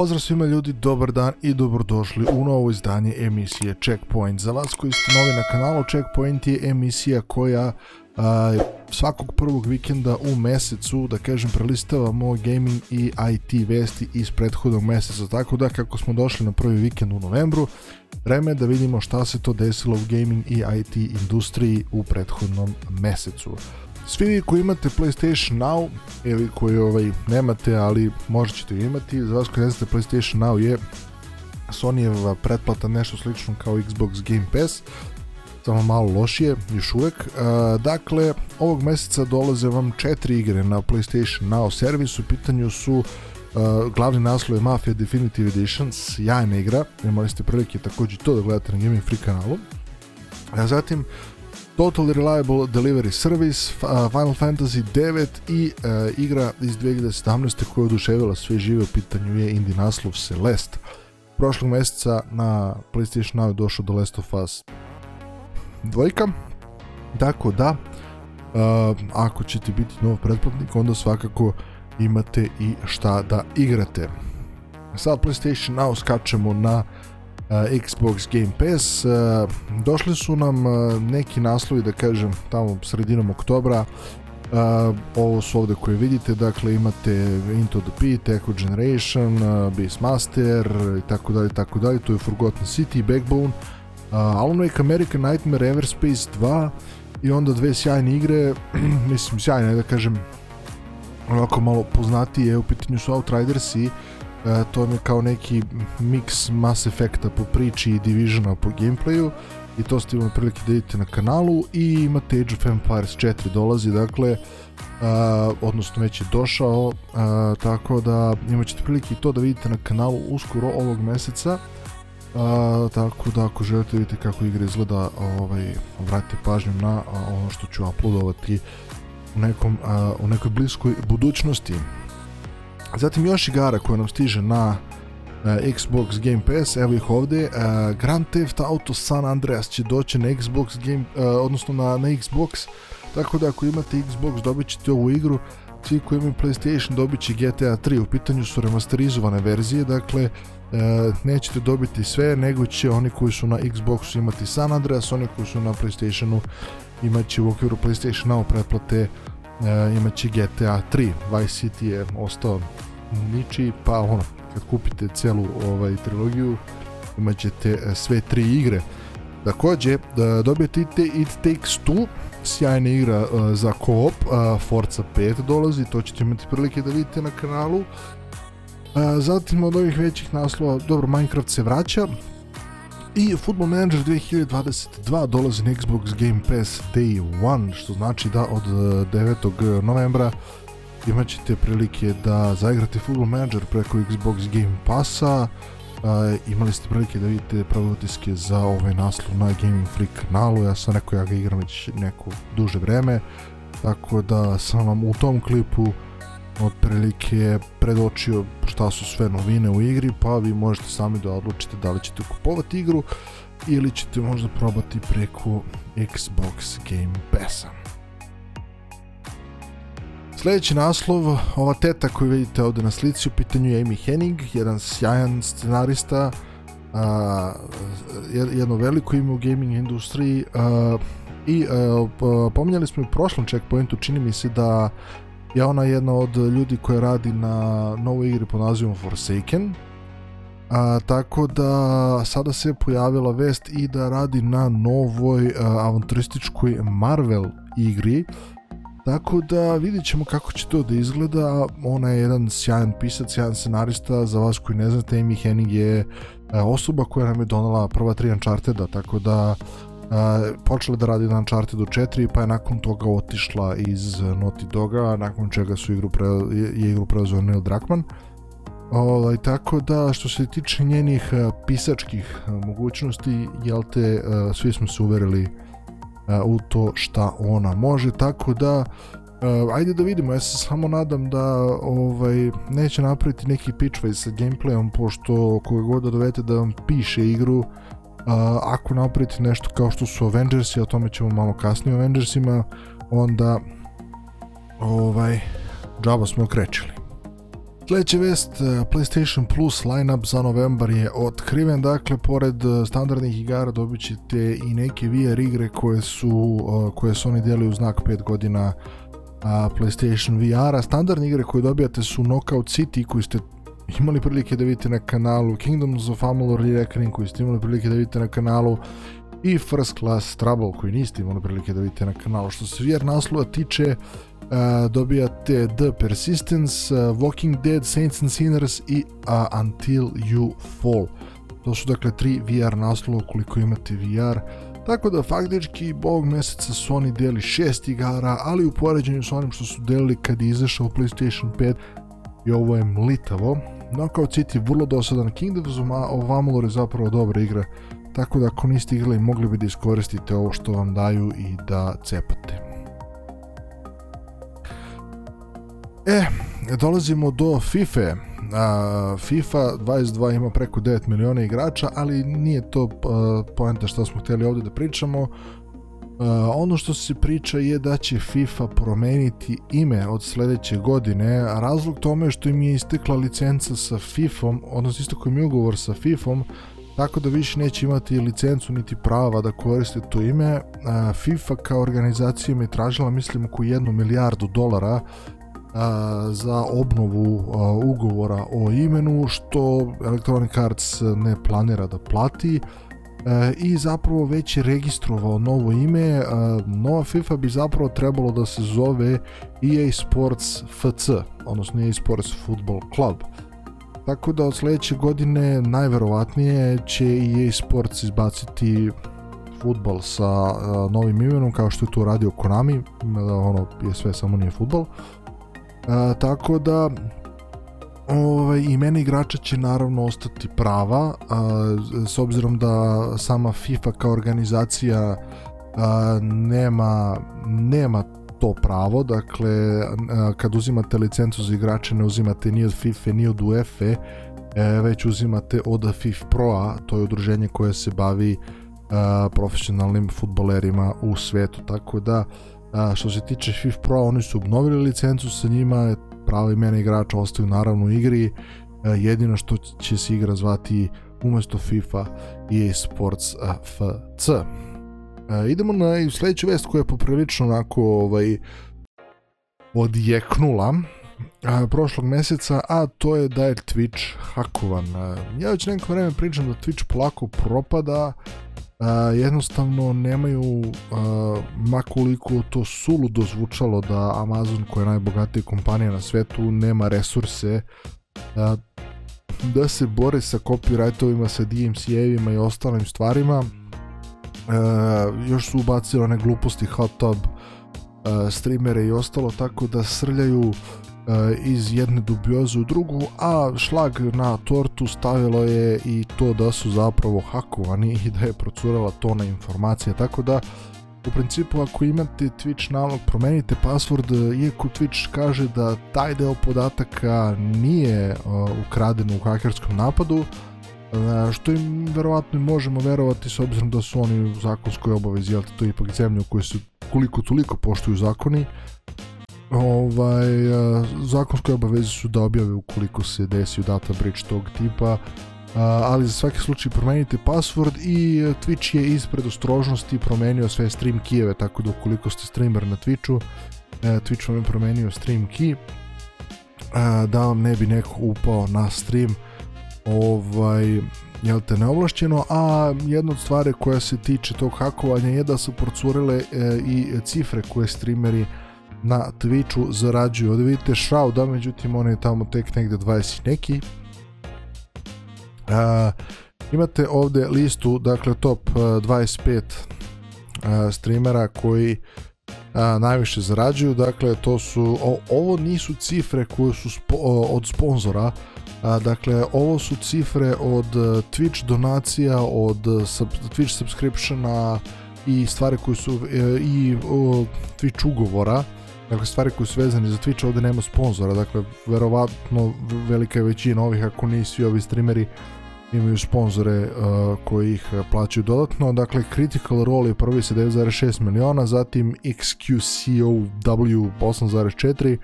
Pozdrav svima ljudi, dobar dan i dobrodošli u novo izdanje emisije Checkpoint. Za vas koji ste novi na kanalu, Checkpoint je emisija koja a, svakog prvog vikenda u mesecu, da kažem, prelistavamo gaming i IT vesti iz prethodnog meseca. Tako da, kako smo došli na prvi vikend u novembru, vreme da vidimo šta se to desilo u gaming i IT industriji u prethodnom mesecu. Svi vi koji imate PlayStation Now ili koji ovaj, nemate, ali možda ćete imati, za vas koji ne znate PlayStation Now je Sonyjeva pretplata nešto slično kao Xbox Game Pass, samo malo lošije, još uvek. E, dakle, ovog meseca dolaze vam četiri igre na PlayStation Now servisu, pitanju su Uh, glavni naslov je Mafia Definitive Edition, sjajna igra, imali ste prilike takođe to da gledate na Gaming Free kanalu. A zatim, Total Reliable Delivery Service, Final Fantasy 9 i uh, igra iz 2017. koja je oduševila sve žive, u pitanju je indie naslov Celeste. Prošlog meseca na PlayStation Now je došao do Last of Us dvojka, tako da, uh, ako ćete biti nov pretplatnik, onda svakako imate i šta da igrate. Sad PlayStation Now skačemo na Eh, Xbox Game Pass. Eh, došli su nam eh, neki naslovi, da kažem, tamo sredinom oktobra. Ovo su ovde koje vidite, dakle imate Into the Pit, Echo Generation, Beastmaster i tako dalje, tako dalje. to je Forgotten City, Backbone, Alan Wake American Nightmare, Everspace 2 i onda dve sjajne igre, mislim sjajne da kažem, onako malo poznatije, u pitanju su Outriders i E, to mi je kao neki mix Mass Effecta po priči i Divisiona po gameplayu i to ste imali prilike da vidite na kanalu i imate Age of Empires 4 dolazi dakle uh, odnosno već je došao a, e, tako da imat ćete prilike i to da vidite na kanalu uskoro ovog meseca uh, tako da ako želite da vidite kako igra izgleda ovaj, obratite pažnju na ono što ću uploadovati u, nekom, a, u nekoj bliskoj budućnosti Zatim još igara koja nam stiže na e, Xbox Game Pass, evo ih ovdje, e, Grand Theft Auto San Andreas će doći na Xbox Game, e, odnosno na, na Xbox, tako da ako imate Xbox dobit ćete ovu igru, svi koji imaju PlayStation dobit će GTA 3, u pitanju su remasterizovane verzije, dakle nećete dobiti sve, nego će oni koji su na Xboxu imati San Andreas, oni koji su na PlayStationu imaće će u okviru PlayStation Now pretplate E, imaće GTA 3 Vice City je ostao niči pa ono kad kupite celu ovaj trilogiju imaćete e, sve tri igre takođe e, dobijete It Takes Two sjajna igra za koop Forza 5 dolazi to ćete imati prilike da vidite na kanalu zatim od ovih većih naslova dobro Minecraft se vraća I Football Manager 2022 dolazi na Xbox Game Pass Day 1, što znači da od 9. E, novembra imat ćete prilike da zaigrate Football Manager preko Xbox Game Passa, Uh, imali ste prilike da vidite pravotiske za ovaj naslov na Gaming Freak kanalu, ja sam rekao ja ga igram već neko duže vreme, tako da sam vam u tom klipu otprilike predočio šta su sve novine u igri, pa vi možete sami da odlučite da li ćete kupovati igru ili ćete možda probati preko Xbox Game Passa. Sljedeći naslov, ova teta koju vidite ovde na slici, u pitanju je Amy Henning, jedan sjajan scenarista, a, jedno veliko ime u gaming industriji a, i a, pominjali smo i u prošlom checkpointu, čini mi se da je ona jedna od ljudi koja radi na novoj igri pod nazivom Forsaken. A, tako da sada se pojavila vest i da radi na novoj a, avanturističkoj Marvel igri tako da vidjet ćemo kako će to da izgleda, ona je jedan sjajan pisac, sjajan scenarista, za vas koji ne znate Amy Hennig je e, osoba koja nam je donala prva tri Uncharteda, tako da počela da radi na Unchartedu 4, pa je nakon toga otišla iz e, Naughty Doga, nakon čega su igru pre, je igru preuzeo Neil Druckmann. Ovaj, tako da, što se tiče njenih e, pisačkih e, mogućnosti, jel te, svi smo se uverili u to šta ona može, tako da Uh, ajde da vidimo, ja se samo nadam da ovaj, neće napraviti neki pitchface sa gameplayom, pošto koga god da dovete da vam piše igru, ako napravite nešto kao što su Avengersi, o tome ćemo malo kasnije o Avengersima, onda ovaj, džaba smo krećili. Sljedeća vest, e, PlayStation Plus lineup za novembar je otkriven, dakle pored e, standardnih igara dobit ćete i neke VR igre koje su, e, koje su oni deli u znak 5 godina PlayStation VR-a. Standardne igre koje dobijate su Knockout City koju ste imali prilike da vidite na kanalu Kingdoms of Amalur Reckoning koji ste imali prilike da vidite na kanalu i First Class Trouble koji niste imali prilike da vidite na kanalu. Što se VR naslova tiče, uh, dobijate The Persistence, uh, Walking Dead, Saints and Sinners i uh, Until You Fall. To su dakle tri VR naslova koliko imate VR. Tako da faktički ovog meseca Sony deli šest igara, ali u poređenju s onim što su delili kad je izašao PlayStation 5 i ovo je mlitavo, Knockout City vrlo dosadan, Kingdoms of Amalur je zapravo dobra igra, tako da ako niste igrali mogli bi da iskoristite ovo što vam daju i da cepate. E, dolazimo do FIFA. E. A, FIFA 22 ima preko 9 miliona igrača, ali nije to poenta što smo hteli ovde da pričamo. E, ono što se priča je da će FIFA promeniti ime od sledeće godine, a razlog tome je što im je istekla licenca sa FIFA-om, odnosno isto im je ugovor sa FIFA-om, tako da više neće imati licencu niti prava da koriste to ime. E, FIFA kao organizacija mi je tražila, mislim, oko 1 milijardu dolara e, za obnovu ugovora o imenu, što Electronic Arts ne planira da plati, e, i zapravo već je registrovao novo ime, e, nova FIFA bi zapravo trebalo da se zove EA Sports FC, odnosno EA Sports Football Club. Tako da od sledeće godine najverovatnije će EA Sports izbaciti futbal sa e, novim imenom kao što je to radio Konami, ono je sve samo nije futbal. E, tako da Ove, ovaj, imena igrača će naravno ostati prava, a, s obzirom da sama FIFA kao organizacija a, nema, nema to pravo, dakle a, kad uzimate licencu za igrače ne uzimate ni od FIFA ni od UEFA, e, već uzimate od FIFA Proa to je udruženje koje se bavi a, profesionalnim futbolerima u svetu, tako da a, što se tiče FIFA Pro, oni su obnovili licencu sa njima, prava imena igrača ostaju naravno u igri, e, jedino što će se igra zvati umesto FIFA EA Sports FC. E, idemo na sledeću vest koja je poprilično onako ovaj, odjeknula prošlog meseca, a to je da je Twitch hakovan. E, ja već neko vreme pričam da Twitch polako propada, Uh, jednostavno nemaju uh, makoliko to suludo zvučalo da Amazon koja je najbogatija kompanija na svetu nema resurse uh, da se bore sa copyrightovima, sa DMCA-evima i ostalim stvarima još su ubacili one gluposti hot tub streamere i ostalo tako da srljaju E, iz jedne dubioze u drugu, a šlag na tortu stavilo je i to da su zapravo hakovani i da je procurala tona informacija, tako da u principu ako imate Twitch nalog promenite password, iako Twitch kaže da taj deo podataka nije uh, ukraden u hakerskom napadu, e, što im verovatno možemo verovati s obzirom da su oni u zakonskoj obavezi, jel to ipak zemlje u kojoj se koliko toliko poštuju zakoni, ovaj, e, zakonske obaveze su da objave ukoliko se desi u data breach tog tipa, e, ali za svaki slučaj promenite password i e, Twitch je iz predostrožnosti promenio sve stream kijeve, tako da ukoliko ste streamer na Twitchu, Twitch vam je promenio stream key, da vam ne bi neko upao na stream ovaj, jel te neovlašćeno, a jedna od stvari koja se tiče tog hakovanja je da su procurile i cifre koje streameri na Twitchu zarađuju. Ovdje vidite Shrouda, međutim on je tamo tek negde 20 neki. A, imate ovde listu, dakle top 25 a, streamera koji a, najviše zarađuju, dakle to su, o, ovo nisu cifre koje su spo, o, od sponzora, a, dakle ovo su cifre od e, Twitch donacija, od e, sub, Twitch subscriptiona i stvari koje su e, i o, Twitch ugovora, Dakle, stvari koje su vezane za Twitch, ovde nema sponzora, dakle, verovatno velika je većina ovih, ako ni svi ovi streameri, imaju sponzore uh, koji ih uh, plaćaju dodatno. Dakle, Critical Role je prvi sa 9,6 miliona, zatim XQCOW 8,4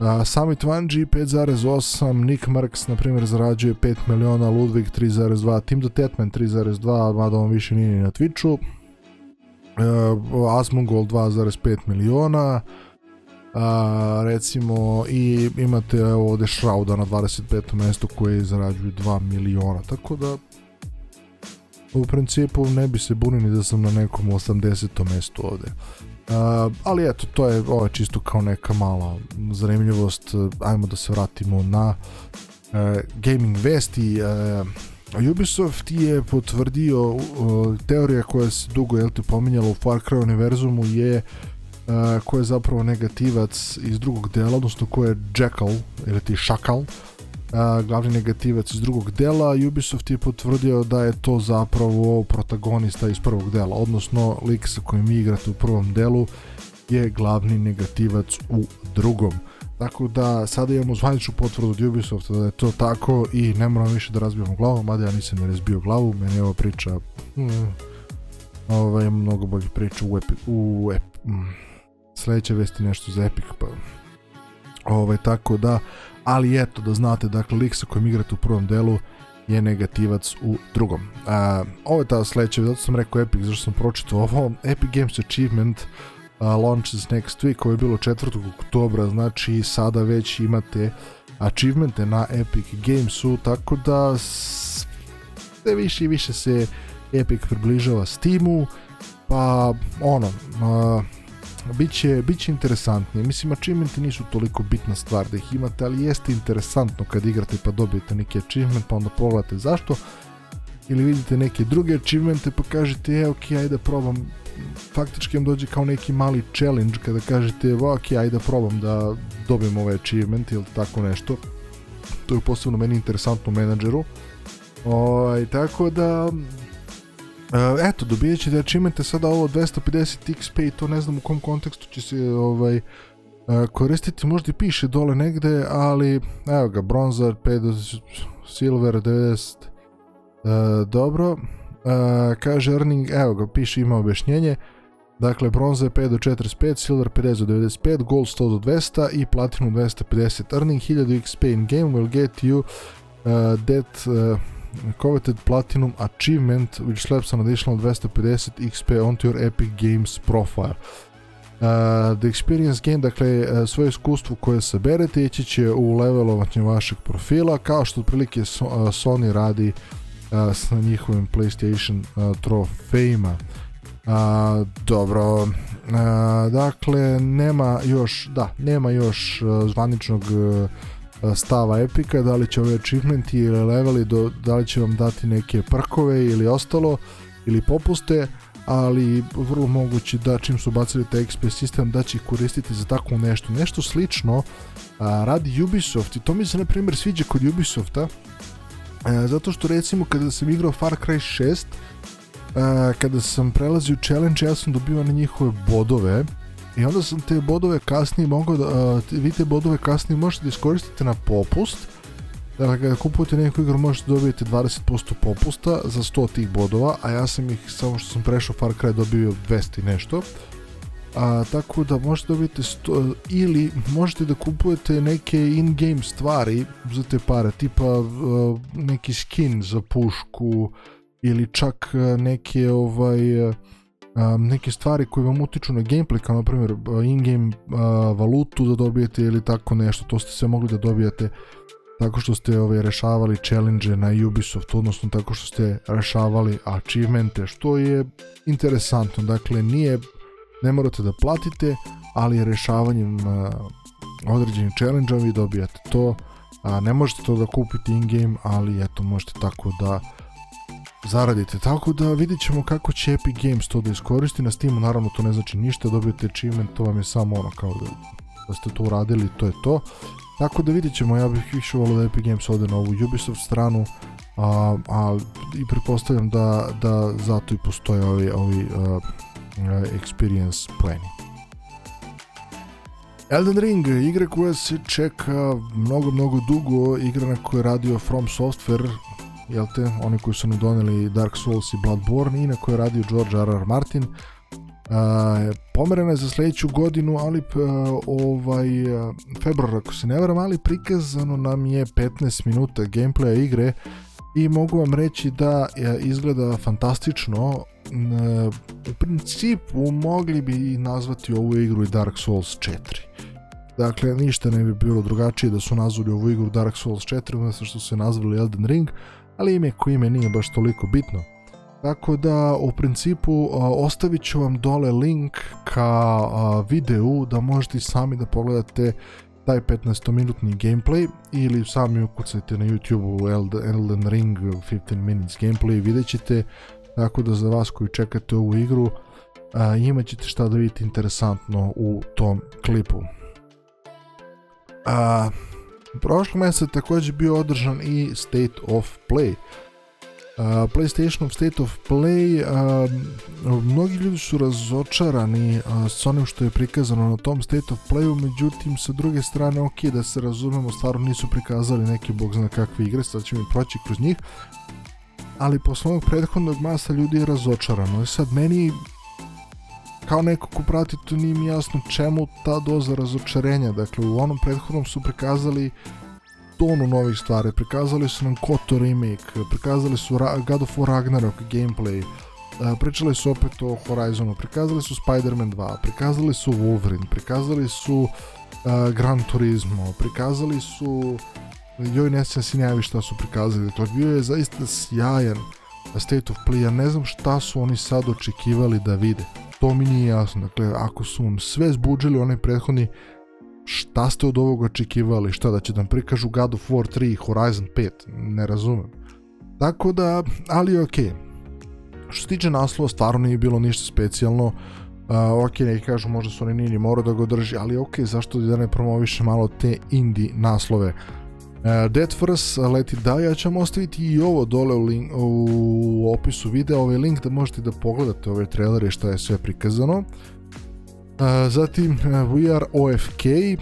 Uh, Summit Vanji 5.8, Nick Marks na primjer zarađuje 5 miliona, Ludwig 3.2, Tim the Tatman 3.2, mada on više nije ni na Twitchu uh, Asmongold 2,5 miliona, a, recimo i imate evo, ovde Shrouda na 25. mesto koji zarađuju 2 miliona tako da u principu ne bi se bunili da sam na nekom 80. mestu ovde a, e, ali eto, to je, ovo je čisto kao neka mala zanimljivost. Ajmo da se vratimo na uh, gaming vesti. Uh, Ubisoft je potvrdio uh, teorija koja se dugo jel te pominjala u Far Cry univerzumu je uh, koja je zapravo negativac iz drugog dela, odnosno koja je Jackal ili ti Šakal uh, glavni negativac iz drugog dela Ubisoft je potvrdio da je to zapravo protagonista iz prvog dela odnosno lik sa kojim igrate u prvom delu je glavni negativac u drugom Tako da sada imamo zvaničnu potvrdu od Ubisofta da je to tako i ne moramo više da razbijamo glavu, mada ja nisam ni razbio glavu, meni je ova priča mm, ovaj, mnogo bolje priča u, epi, u ep, mm, sledeća vesti nešto za Epic pa ovaj, tako da ali eto da znate dakle lik sa kojim igrate u prvom delu je negativac u drugom uh, ovo je ta sledeća zato sam rekao Epic zašto sam pročitao ovo Epic Games Achievement uh, launches next week, ovo je bilo 4. oktobra, znači sada već imate achievemente na Epic Gamesu, tako da sve više i više se Epic približava Steamu, pa ono, a, biće, biće interesantnije. Mislim, achievementi nisu toliko bitna stvar da ih imate, ali jeste interesantno kad igrate pa dobijete neki achievement, pa onda pogledate zašto, ili vidite neke druge achievemente pa kažete, e, ok, ajde da probam faktički vam dođe kao neki mali challenge kada kažete, ok, ajde da probam da dobijem ovaj achievement ili tako nešto. To je posebno meni interesantno menadžeru. Ovaj, tako da, eh, eto, dobijat ćete achievemente sada ovo 250 XP i to ne znam u kom kontekstu će se ovaj, eh, koristiti, možda i piše dole negde, ali evo ga, bronzar, 5 silver, 90, e, eh, dobro, E, kaže earning, evo ga, piše, ima objašnjenje. Dakle, bronze je 5 do 45, silver 50 do 95, gold 100 do 200 i platinum 250. Earning 1000 XP in game will get you uh, that uh, coveted platinum achievement which slaps an additional 250 XP onto your Epic Games profile. Uh, the experience gain, dakle svoje iskustvo koje saberete ići će u levelovanje vašeg profila kao što otprilike Sony radi uh, a, s njihovim PlayStation a, trofejima. A, dobro, Uh, dakle, nema još, da, nema još a, zvaničnog e, stava Epika, da li će ove achievementi ili leveli, do, da li će vam dati neke prkove ili ostalo, ili popuste, ali vrlo moguće da čim su bacili taj XP sistem da će koristiti za tako nešto. Nešto slično a, radi Ubisoft i to mi se na primjer sviđa kod Ubisofta, E, zato što recimo kada sam igrao Far Cry 6, e, kada sam prelazio challenge, ja sam dobio na njihove bodove i onda sam te bodove kasnije mogao da, e, vi te bodove kasnije možete da iskoristite na popust, Dakle, kada kupujete neku igru možete da dobijete 20% popusta za 100 tih bodova, a ja sam ih, samo što sam prešao Far Cry, dobio 200 i nešto a, tako da možete dobijete da sto, ili možete da kupujete neke in-game stvari za te pare, tipa a, e, neki skin za pušku ili čak e, neke ovaj e, a, neke stvari koje vam utiču na gameplay kao na primjer in-game valutu da dobijete ili tako nešto to ste sve mogli da dobijete tako što ste ovaj, rešavali challenge na Ubisoft, odnosno tako što ste rešavali achievemente, što je interesantno, dakle nije ne morate da platite, ali rešavanjem određenih challenge-a vi dobijate to. A, ne možete to da kupite in-game, ali eto, možete tako da zaradite. Tako da vidit ćemo kako će Epic Games to da iskoristi. Na Steamu naravno to ne znači ništa, dobijete achievement, to vam je samo ono kao da, da ste to uradili, to je to. Tako da vidit ćemo, ja bih više volio da Epic Games ode na ovu Ubisoft stranu, a, a i pretpostavljam da, da zato i postoje ovi, ovi a, Eh, experience planning. Elden Ring, igra koja se čeka mnogo, mnogo dugo, igra na kojoj je radio From Software, jel te, oni koji su nam doneli Dark Souls i Bloodborne i na kojoj je radio George R.R. Martin. Uh, pomerena je za sledeću godinu, ali uh, ovaj, februar ako se ne varam, ali prikazano nam je 15 minuta gameplaya igre i mogu vam reći da izgleda fantastično u principu mogli bi nazvati ovu igru i Dark Souls 4 dakle ništa ne bi bilo drugačije da su nazvali ovu igru Dark Souls 4 umjesto što su je nazvali Elden Ring ali ime koje ime nije baš toliko bitno tako da u principu ostavit ću vam dole link ka videu da možete sami da pogledate taj 15-minutni gameplay ili sami ukucajte na YouTube Elden Ring 15 minutes gameplay i vidjet ćete tako da za vas koji čekate ovu igru a, imat ćete šta da vidite interesantno u tom klipu. A, prošli mesec takođe bio održan i State of Play PlayStation State of Play uh, mnogi ljudi su razočarani a, s onim što je prikazano na tom State of Playu međutim sa druge strane ok da se razumemo stvarno nisu prikazali neke bog zna kakve igre sad ćemo i proći kroz njih ali posle ovog prethodnog masa ljudi je razočarano i e sad meni kao neko ko prati to nije mi jasno čemu ta doza razočarenja dakle u onom prethodnom su prikazali uh, tonu novih stvari, prikazali su nam KOTOR remake, prikazali su Ra- God of War Ragnarok gameplay, e, pričali su opet o Horizonu, prikazali su Spider-Man 2, prikazali su Wolverine, prikazali su uh, Gran Turismo, prikazali su joj ne sjećam si najavi šta su prikazali, to bio je zaista sjajan state of play, ja ne znam šta su oni sad očekivali da vide, to mi nije jasno, dakle ako su sve zbuđili onaj prethodni šta ste od ovoga očekivali, šta da će nam prikažu God of War 3 i Horizon 5, ne razumem. Tako da, ali ok. Što se tiče naslova, stvarno nije bilo ništa specijalno, Uh, ok, neki kažu možda su oni nini morao da ga održi, ali ok, zašto da ne promoviše malo te indie naslove. Uh, Dead First, Let It Die, ja ću vam ostaviti i ovo dole u, link, u opisu videa, ovaj link da možete da pogledate ove trailere šta je sve prikazano zatim e, We Are OFK,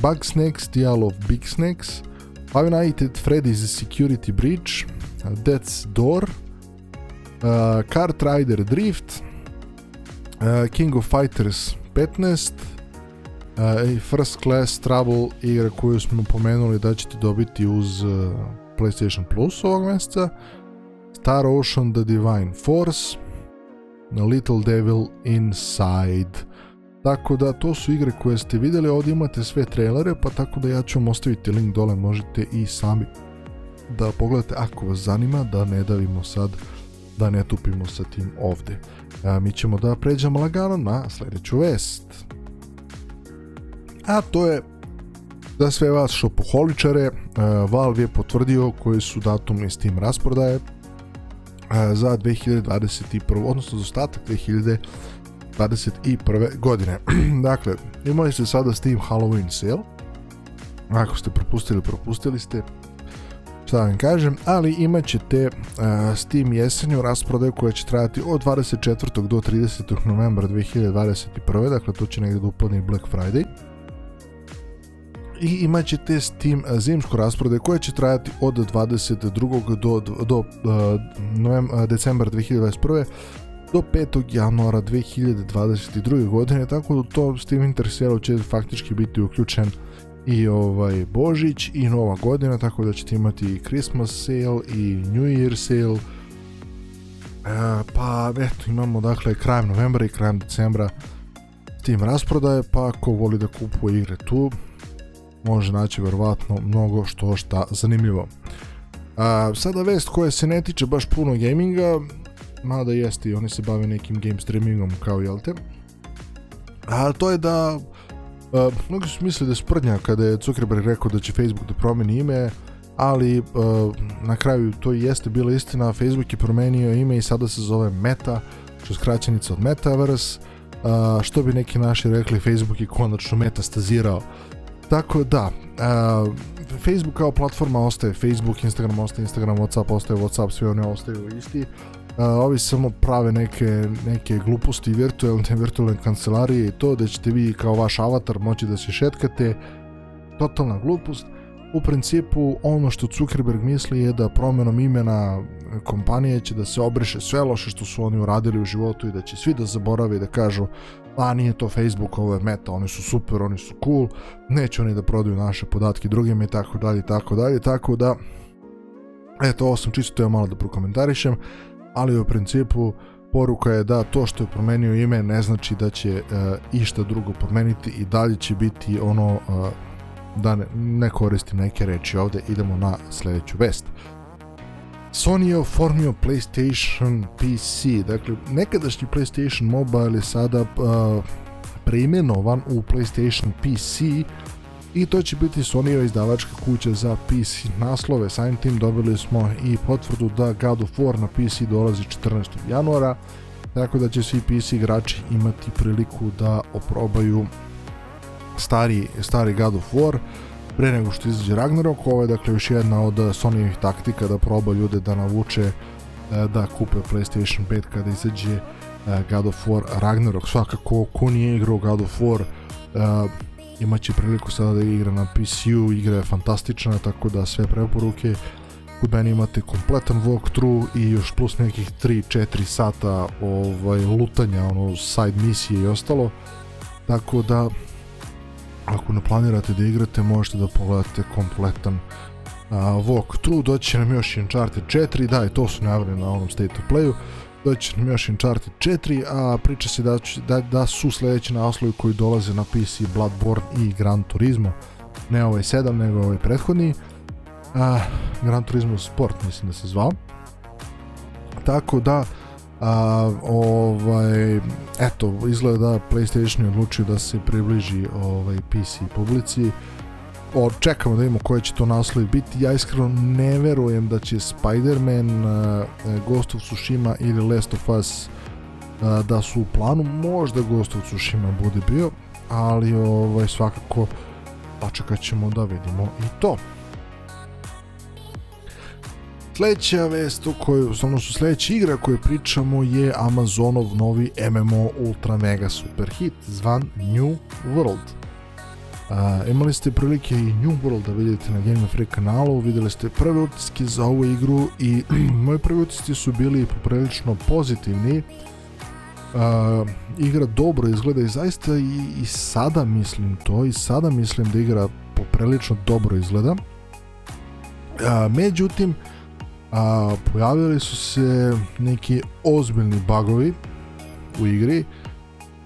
Bug Snacks, Dial of Big Snacks, Five Nights Freddy's Security Breach, Death's Door, uh, Kart Rider Drift, uh, King of Fighters 15 uh, First Class Trouble igra koju smo pomenuli da ćete dobiti uz uh, PlayStation Plus ovog mjeseca, Star Ocean The Divine Force, Little Devil Inside. Tako da to su igre koje ste videli, ovdje imate sve trailere, pa tako da ja ću vam ostaviti link dole, možete i sami da pogledate ako vas zanima, da ne davimo sad, da ne tupimo sa tim ovdje. A, mi ćemo da pređemo lagano na sljedeću vest. A to je za sve vas šopoholičare, Valve je potvrdio koji su datum i s tim rasprodaje za 2021. odnosno za ostatak 2021 2021. godine. dakle, imali ste sada Steam Halloween sale. Ako ste propustili, propustili ste. Šta vam kažem, ali imat ćete uh, Steam jesenju rasprodaju koja će trajati od 24. do 30. novembra 2021. Dakle, to će negdje da Black Friday i imat ćete s zimsku rasprode koja će trajati od 22. do, do, do uh, novem, decembra 2021 do 5. januara 2022. godine, tako da to s tim interseru će faktički biti uključen i ovaj Božić i Nova godina, tako da ćete imati i Christmas sale i New Year sale. E, pa eto, imamo dakle krajem novembra i krajem decembra tim rasprodaje, pa ako voli da kupuje igre tu, može naći verovatno mnogo što šta zanimljivo. A, sada vest koja se ne tiče baš puno gaminga, mada jeste i oni se bave nekim game streamingom kao jel te, a to je da Uh, mnogi su mislili da je sprdnja kada je Zuckerberg rekao da će Facebook da promeni ime, ali uh, na kraju to i jeste bila istina, Facebook je promenio ime i sada se zove Meta, što je skraćenica od Metaverse, uh, što bi neki naši rekli, Facebook je konačno metastazirao. Tako da, Facebook kao platforma ostaje Facebook, Instagram ostaje Instagram, Whatsapp ostaje Whatsapp, sve one ostaju isti, ovi samo prave neke, neke gluposti virtualne, virtualne kancelarije i to da ćete vi kao vaš avatar moći da se šetkate totalna glupost u principu ono što Zuckerberg misli je da promenom imena kompanije će da se obriše sve loše što su oni uradili u životu i da će svi da zaborave i da kažu a nije to Facebook, ovo je meta, oni su super, oni su cool, neće oni da prodaju naše podatke drugima i tako dalje i tako dalje, tako da eto ovo sam čisto teo malo da prokomentarišem ali u principu poruka je da to što je promenio ime ne znači da će e, išta drugo promeniti i dalje će biti ono e, da ne, ne koristi neke reči ovde idemo na sledeću vest Sony je oformio PlayStation PC dakle nekadašnji PlayStation Mobile je sada uh, preimenovan u PlayStation PC i to će biti Sonyjeva izdavačka kuća za PC naslove. Samim tim dobili smo i potvrdu da God of War na PC dolazi 14. januara, tako da će svi PC igrači imati priliku da oprobaju stari, stari God of War pre nego što izađe Ragnarok. Ovo je dakle još jedna od Sonyjevih taktika da proba ljude da navuče e, da kupe PlayStation 5 kada izađe e, God of War Ragnarok. Svakako, ko nije igrao God of War, e, imaće priliku sada da igra na PC-u, igra je fantastična, tako da sve preporuke u meni imate kompletan walkthrough i još plus nekih 3-4 sata ovaj, lutanja, ono, side misije i ostalo. Tako da, ako ne planirate da igrate, možete da pogledate kompletan a, walkthrough. Doći nam još i Uncharted 4, da, i to su najavljene na onom State of Playu da će nam još Uncharted 4, a priča se da, će, da, da su sledeći naslovi koji dolaze na PC Bloodborne i Gran Turismo, ne ovaj 7, nego ovaj prethodni, a, Gran Turismo Sport mislim da se zvao. Tako da, a, ovaj, eto, izgleda da PlayStation je odlučio da se približi ovaj, PC publici, o, čekamo da vidimo koje će to naslovi biti. Ja iskreno ne verujem da će Spider-Man, uh, uh, Ghost of Tsushima ili Last of Us uh, da su u planu. Možda Ghost of Tsushima bude bio, ali ovaj, svakako počekat ćemo da vidimo i to. Sljedeća vest o kojoj, su sljedeća igra koju pričamo je Amazonov novi MMO Ultra Mega Super Hit zvan New World. A, imali ste prilike i New World da vidite na Game of Free kanalu, videli ste prve utiske za ovu igru i moji prvi utisci su bili poprilično pozitivni. A, igra dobro izgleda i zaista i, i sada mislim to, i sada mislim da igra poprilično dobro izgleda. A, međutim, a, pojavili su se neki ozbiljni bagovi u igri,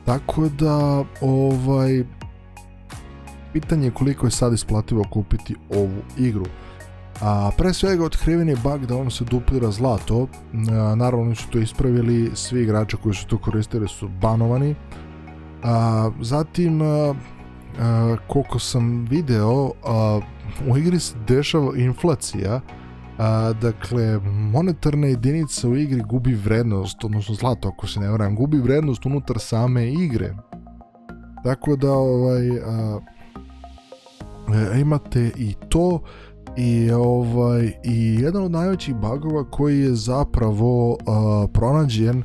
tako da ovaj Pitanje je koliko je sad isplativo kupiti ovu igru. A, pre svega otkriven je bug da on se duplira zlato, a, naravno oni su to ispravili, svi igrači koji su to koristili su banovani. A, zatim, a, a, koliko sam video, a, u igri se dešava inflacija, a, dakle, monetarna jedinica u igri gubi vrednost, odnosno zlato ako se ne varam, gubi vrednost unutar same igre. Tako da, ovaj, a, e, imate i to i ovaj i jedan od najvećih bugova koji je zapravo a, pronađen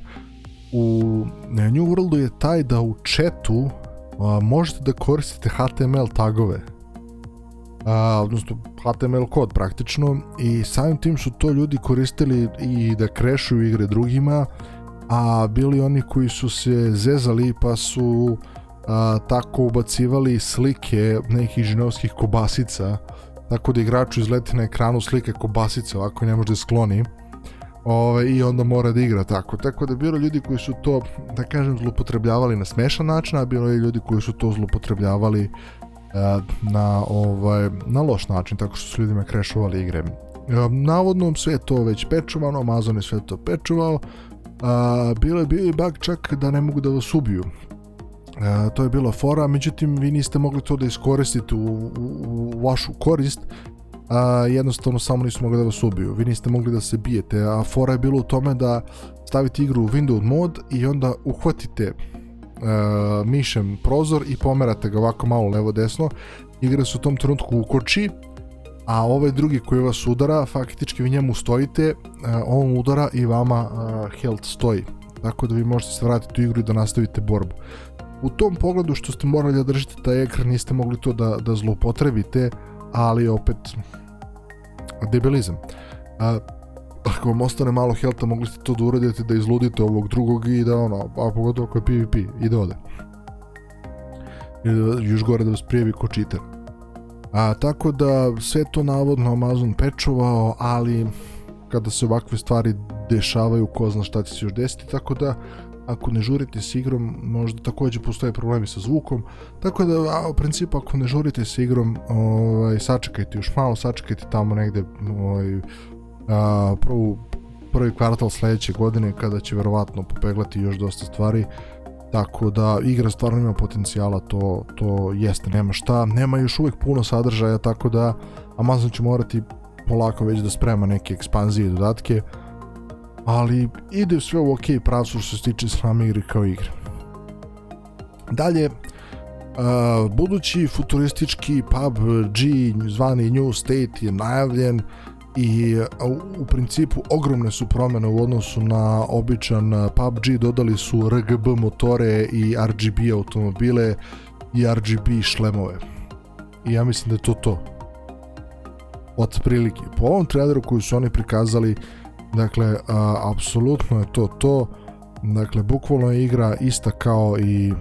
u New Worldu je taj da u chatu a, možete da koristite HTML tagove a, odnosno HTML kod praktično i samim tim su to ljudi koristili i da krešuju igre drugima a bili oni koji su se zezali pa su uh, a, tako ubacivali slike nekih žinovskih kobasica tako da igraču izleti na ekranu slike kobasice ovako ne može da skloni ove, ovaj, i onda mora da igra tako. Tako da bilo ljudi koji su to, da kažem, zlopotrebljavali na smešan način, a bilo je ljudi koji su to zlopotrebljavali e, na, ovaj, na loš način, tako što su ljudima krešovali igre. E, navodno sve je to već pečuvano, Amazon je sve to pečuvao, a, bilo je bio i bug čak da ne mogu da vas ubiju. E, to je bila fora, međutim vi niste mogli to da iskoristite u, u, u vašu korist a, jednostavno samo nisu mogli da vas ubiju, vi niste mogli da se bijete, a fora je bilo u tome da stavite igru u Windows mod i onda uhvatite a, e, mišem prozor i pomerate ga ovako malo levo desno, igra se u tom trenutku ukoči, a ovaj drugi koji vas udara, faktički vi njemu stojite, a, e, on udara i vama a, e, health stoji, tako da vi možete se vratiti u igru i da nastavite borbu u tom pogledu što ste morali da držite taj ekran niste mogli to da, da zloupotrebite, ali opet debilizam. A, ako vam ostane malo helta, mogli ste to da uradite, da izludite ovog drugog i da ono, a pogotovo ako je PvP, i da ode. da, još gore da vas prijevi ko čiter. A, tako da sve to navodno Amazon pečovao, ali kada se ovakve stvari dešavaju, ko zna šta će se još desiti, tako da ako ne žurite s igrom, možda takođe postoje problemi sa zvukom, tako da a, u principu ako ne žurite s igrom, ovaj, sačekajte još malo, sačekajte tamo negde ovaj, a, prvu, prvi kvartal sledeće godine kada će verovatno popeglati još dosta stvari, tako da igra stvarno ima potencijala, to, to jeste, nema šta, nema još uvek puno sadržaja, tako da Amazon će morati polako već da sprema neke ekspanzije i dodatke, uh, ali ide sve u okay pravcu što se tiče same igre kao igre. Dalje, Uh, budući futuristički pub G zvani New State je najavljen i e, u principu ogromne su promene u odnosu na običan e, PUBG, dodali su RGB motore i RGB automobile i RGB šlemove. I ja mislim da je to to. Od prilike. Po ovom traileru koji su oni prikazali, uh, Dakle, a, apsolutno je to to. Dakle, bukvalno je igra ista kao i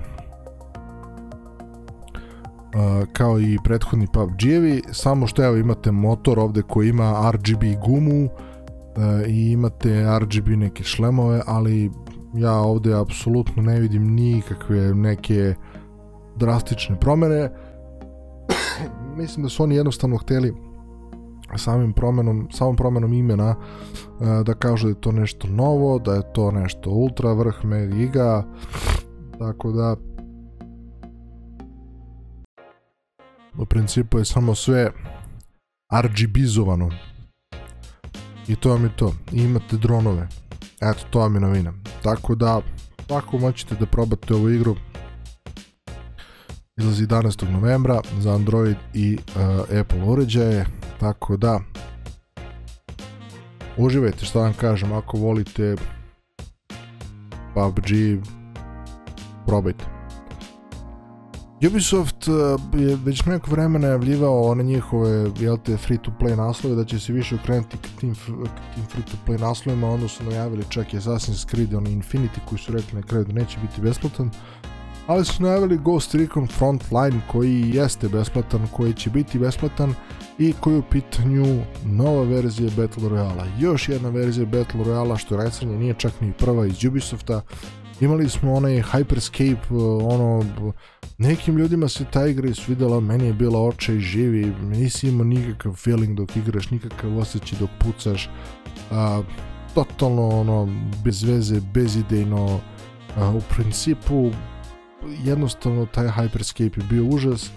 a, kao i prethodni PUBG-evi, samo što evo imate motor ovde koji ima RGB gumu a, e, i imate RGB neke šlemove, ali ja ovde apsolutno ne vidim nikakve neke drastične promene. Mislim da su oni jednostavno hteli samim promenom, samom promenom imena e, da kažu da je to nešto novo, da je to nešto ultra vrh mega, tako da u principu je samo sve rgb RGBizovano i to vam je to I imate dronove eto to vam je novina tako da ako moćete da probate ovu igru izlazi 11. novembra za Android i uh, Apple uređaje, tako da uživajte što vam kažem, ako volite PUBG, probajte. Ubisoft e, je već neko vreme najavljivao one njihove jel te, free to play naslove da će se više okrenuti k tim, k tim free to play naslovima onda su najavili čak i Assassin's Creed on Infinity koji su rekli na kraju da neće biti besplatan ali su najavili Ghost Recon Frontline koji jeste besplatan, koji će biti besplatan i koji u pitanju nova verzija Battle Royale. Još jedna verzija Battle Royale što recanje nije čak ni prva iz Ubisofta. Imali smo onaj Hyperscape, eh, ono, nekim ljudima se ta igra isvidela, meni je bila oče i živi, nisi imao nikakav feeling dok igraš, nikakav osjećaj dok pucaš, a, totalno ono, bez veze, bezidejno, a, u principu jednostavno taj Hyperscape je bio užas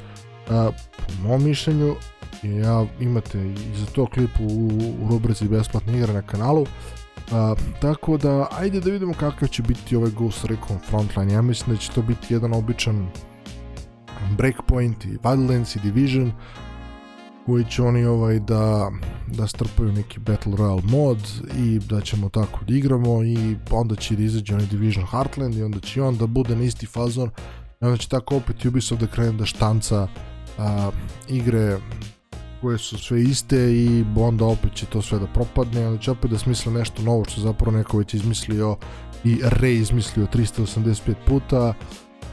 a, po mom mišljenju ja imate i za to klip u, u rubrici besplatne igre na kanalu a, tako da ajde da vidimo kakav će biti ovaj Ghost Recon Frontline ja mislim da će to biti jedan običan Breakpoint i Badlands i Division koji će oni ovaj da da strpaju neki Battle Royale mod i da ćemo tako da igramo i onda će da izađe onaj Division Heartland i onda će on da bude na isti fazon i onda će tako opet Ubisoft da krene da štanca a, igre koje su sve iste i onda opet će to sve da propadne, onda će opet da smisle nešto novo što zapravo neko već izmislio i reizmislio 385 puta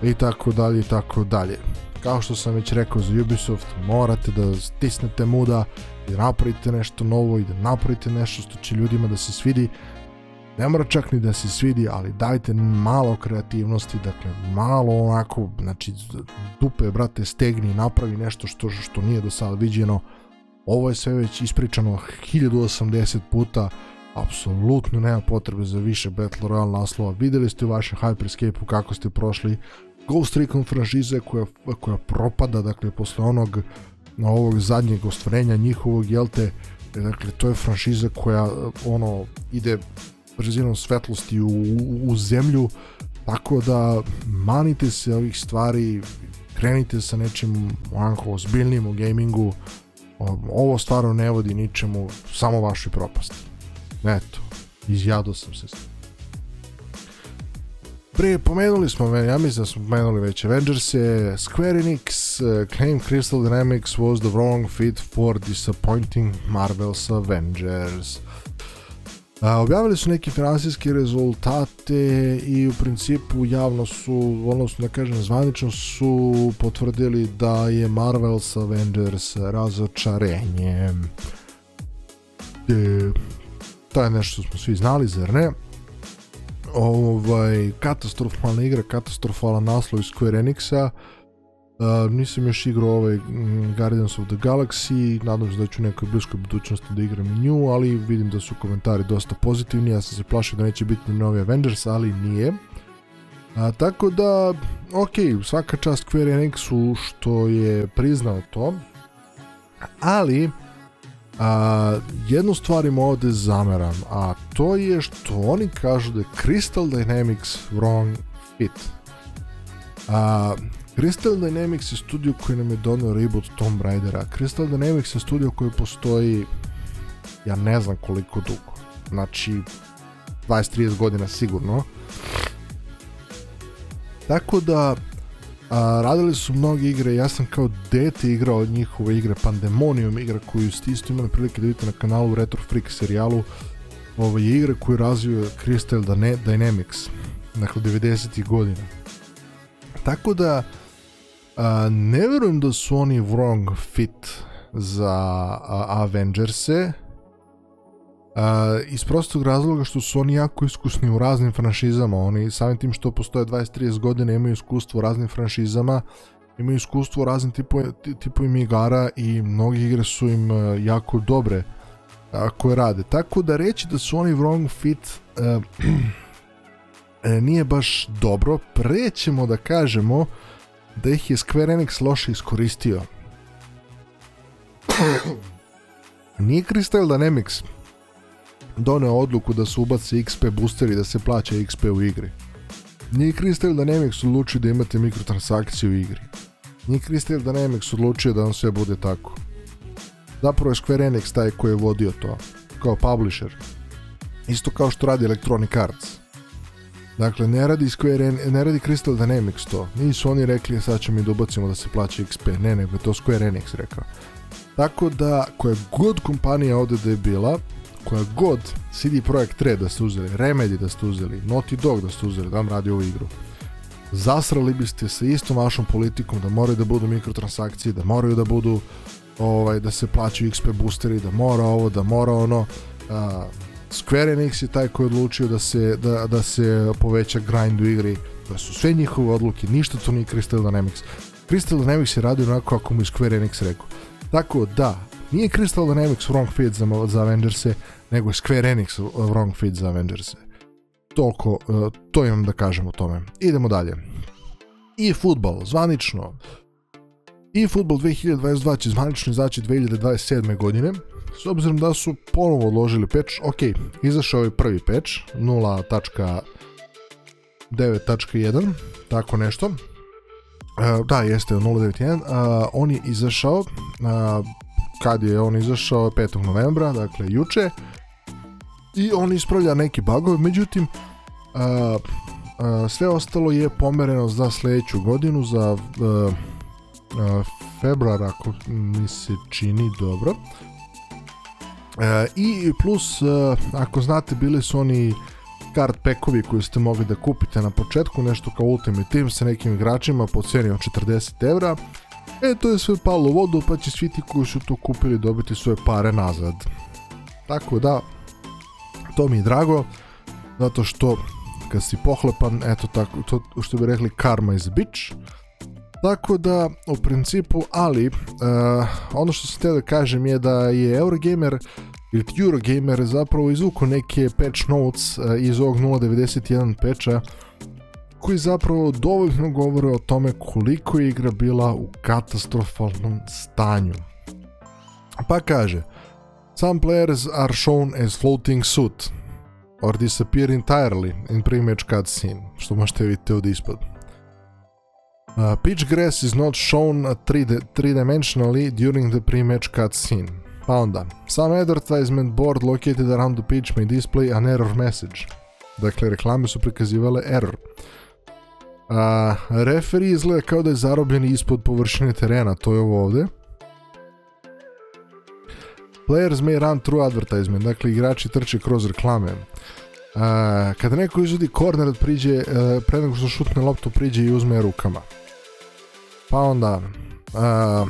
i tako dalje i tako dalje. Kao što sam već rekao za Ubisoft, morate da stisnete muda i da napravite nešto novo i da napravite nešto što će ljudima da se svidi. Ne mora čak ni da se svidi, ali dajte malo kreativnosti, dakle malo onako, znači dupe, brate, stegni, napravi nešto što, što nije do sada viđeno. Ovo je sve već ispričano 1080 puta, apsolutno nema potrebe za više Battle Royale naslova. Videli ste u vašem Hyperscape-u kako ste prošli Ghost Recon franšize koja, koja propada, dakle, posle onog na ovog zadnjeg ostvarenja njihovog, jel te, dakle, to je franšiza koja, ono, ide brzinom svetlosti u, u, u zemlju, tako da manite se ovih stvari, krenite sa nečim onako ozbiljnim u gamingu, ovo stvarno ne vodi ničemu, samo vašoj propasti. Eto, izjadao sam se s tim. Pre, pomenuli smo, ja mislim da smo pomenuli već Avengers je, Square Enix, uh, Claim Crystal Dynamics was the wrong fit for disappointing Marvel's Avengers. Uh, objavili su neke finansijske rezultate i u principu javno su, odnosno da kažem zvanično su potvrdili da je Marvel's Avengers razočarenje. E, to je nešto smo svi znali, zar ne? ovaj, katastrofalna igra, katastrofalan naslov iz Square Enixa. Uh, nisam još igrao ovaj mm, Guardians of the Galaxy, nadam se da ću u nekoj bliskoj budućnosti da igram i nju, ali vidim da su komentari dosta pozitivni, ja sam se plašio da neće biti novi Avengers, ali nije. A, tako da, ok, svaka čast Square Enixu što je priznao to, ali A, jednu stvar im ovde zameram, a to je što oni kažu da je Crystal Dynamics wrong fit. A, Crystal Dynamics je studio koji nam je donio reboot Tomb Raidera. Crystal Dynamics je studio koji postoji ja ne znam koliko dugo. Znači 20-30 godina sigurno. Tako da A, radili su mnoge igre, ja sam kao dete igrao njihove igre, Pandemonium igra koju ste isto imali prilike da vidite na kanalu Retro Freak serijalu, ove igre koju razvio Crystal da Dynamics, dakle 90. godina. Tako da, a, ne verujem da su oni wrong fit za a, Avengers-e, Uh, iz prostog razloga što su oni jako iskusni u raznim franšizama, oni samim tim što postoje 20-30 godine imaju iskustvo u raznim franšizama, imaju iskustvo u raznim tipu, tipovima igara i mnogi igre su im e, jako dobre uh, koje rade. Tako da reći da su oni wrong fit uh, nije baš dobro, prećemo da kažemo da ih je Square Enix loše iskoristio. nije Crystal Dynamics doneo odluku da se ubace XP boosteri da se plaća XP u igri. Nije Crystal Dynamics odlučio da imate mikrotransakcije u igri. Nije Crystal Dynamics odlučio da vam sve bude tako. Zapravo je Square Enix taj koji je vodio to, kao publisher. Isto kao što radi Electronic Arts. Dakle, ne radi, Square, ne radi Crystal Dynamics to. Nisu oni rekli, sad ćemo i da ubacimo da se plaća XP. Ne, ne, to Square Enix rekao. Tako da, koja god kompanija ovde da je bila, koja god CD Projekt Red da ste uzeli, Remedy da ste uzeli, Naughty Dog da ste uzeli, da vam radi ovu igru, zasrali biste sa istom vašom politikom da moraju da budu mikrotransakcije, da moraju da budu ovaj, da se plaćaju XP boosteri, da mora ovo, da mora ono. A, Square Enix je taj koji je odlučio da se, da, da se poveća grind u igri. Da su sve njihove odluke, ništa to nije Crystal Dynamics. Crystal Dynamics je radio onako kako mu je Square Enix rekao. Tako da, Nije Crystal Dynamics wrong fit za, za Avengers-e, nego je Square Enix wrong fit za Avengers-e. Toliko, e, to imam da kažem o tome. Idemo dalje. I futbal, zvanično. I futbal 2022 će zvanično izaći 2027. godine. S obzirom da su ponovo odložili peč, ok, izašao je prvi peč, 0.9.1, tako nešto. E, da, jeste 0.9.1, on je izašao, kad je on izašao 5. novembra, dakle juče. I on ispravlja neki bagove, međutim uh, a, sve ostalo je pomereno za sledeću godinu za uh, februar ako mi se čini dobro. uh, I plus ako znate bili su oni kart pekovi koji ste mogli da kupite na početku, nešto kao Ultimate Team sa nekim igračima po ceni od 40 evra. E, to je sve palo u vodu, pa će svi ti koji su to kupili dobiti svoje pare nazad. Tako da, to mi je drago, zato što kad si pohlepan, eto tako, to što bi rekli karma is bitch. Tako da, u principu, ali, uh, ono što sam htio da kažem je da je Eurogamer ili Eurogamer zapravo izvuku neke patch notes uh, iz ovog 0.91 patcha, koji zapravo dovoljno govore o tome koliko je igra bila u katastrofalnom stanju. Pa kaže, some players are shown as floating suit or disappear entirely in pre-match cutscene, što možete vidjeti ovdje ispod. Uh, pitch grass is not shown three-dimensionally during the pre-match cutscene. Pa onda, some advertisement board located around the pitch may display an error message. Dakle, reklame su prikazivale error. A, referi izgleda kao da je zarobljen ispod površine terena, to je ovo ovde. Players may run through advertisement, dakle igrači trče kroz reklame. A, kada neko izvodi korner priđe, a, e, pre nego što šutne loptu priđe i uzme rukama. Pa onda, a,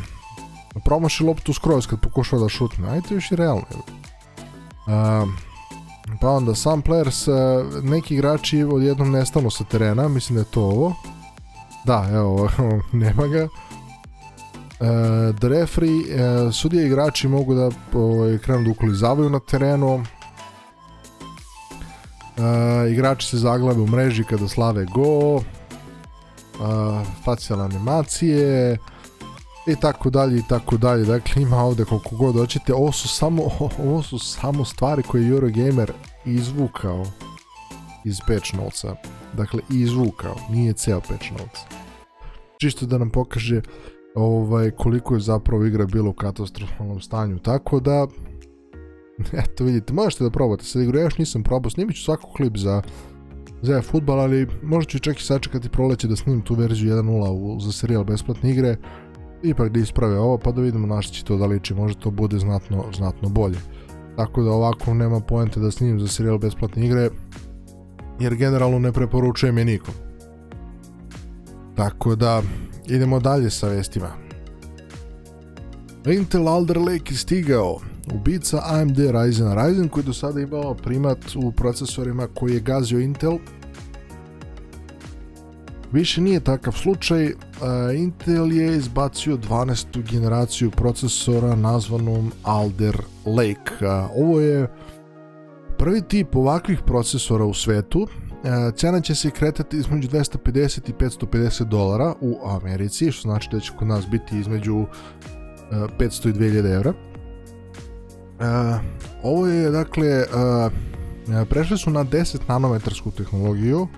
promaši loptu skroz kad pokušava da šutne, ajte to još i realno. A, Pa onda some players, e, neki igrači odjednom nestanu sa terena, mislim da je to ovo. Da, evo, nema ga. Uh, the referee, e, sudije igrači mogu da uh, krenu da uklizavaju na terenu. igrači se zaglave u mreži kada slave go. facijalne animacije i tako dalje i tako dalje. Dakle, ima ovde koliko god hoćete. Ovo su samo, ovo su samo stvari koje Eurogamer izvukao iz patch notesa. Dakle, izvukao, nije ceo patch notes. Čisto da nam pokaže ovaj, koliko je zapravo igra bilo u katastrofalnom stanju. Tako da, eto vidite, možete da probate sad igru. Ja još nisam probao, snimiću svakog klip za za futbal, ali možda ću čak i sačekati proleće da snimim tu verziju 1.0 za serijal besplatne igre ipak da isprave ovo pa da vidimo na što će to da liči, možda to bude znatno, znatno bolje. Tako da ovako nema poente da snimim za serijal besplatne igre, jer generalno ne preporučujem je nikom. Tako da, idemo dalje sa vestima. Intel Alder Lake je stigao, ubica AMD Ryzen. Ryzen koji do sada imao primat u procesorima koji je gazio Intel, Više nije takav slučaj, Intel je izbacio 12. generaciju procesora nazvanom Alder Lake. Ovo je prvi tip ovakvih procesora u svetu, cena će se kretati između 250 i 550 dolara u Americi, što znači da će kod nas biti između 500 i 2000 evra. Ovo je, dakle, prešli su na 10 nanometarsku tehnologiju,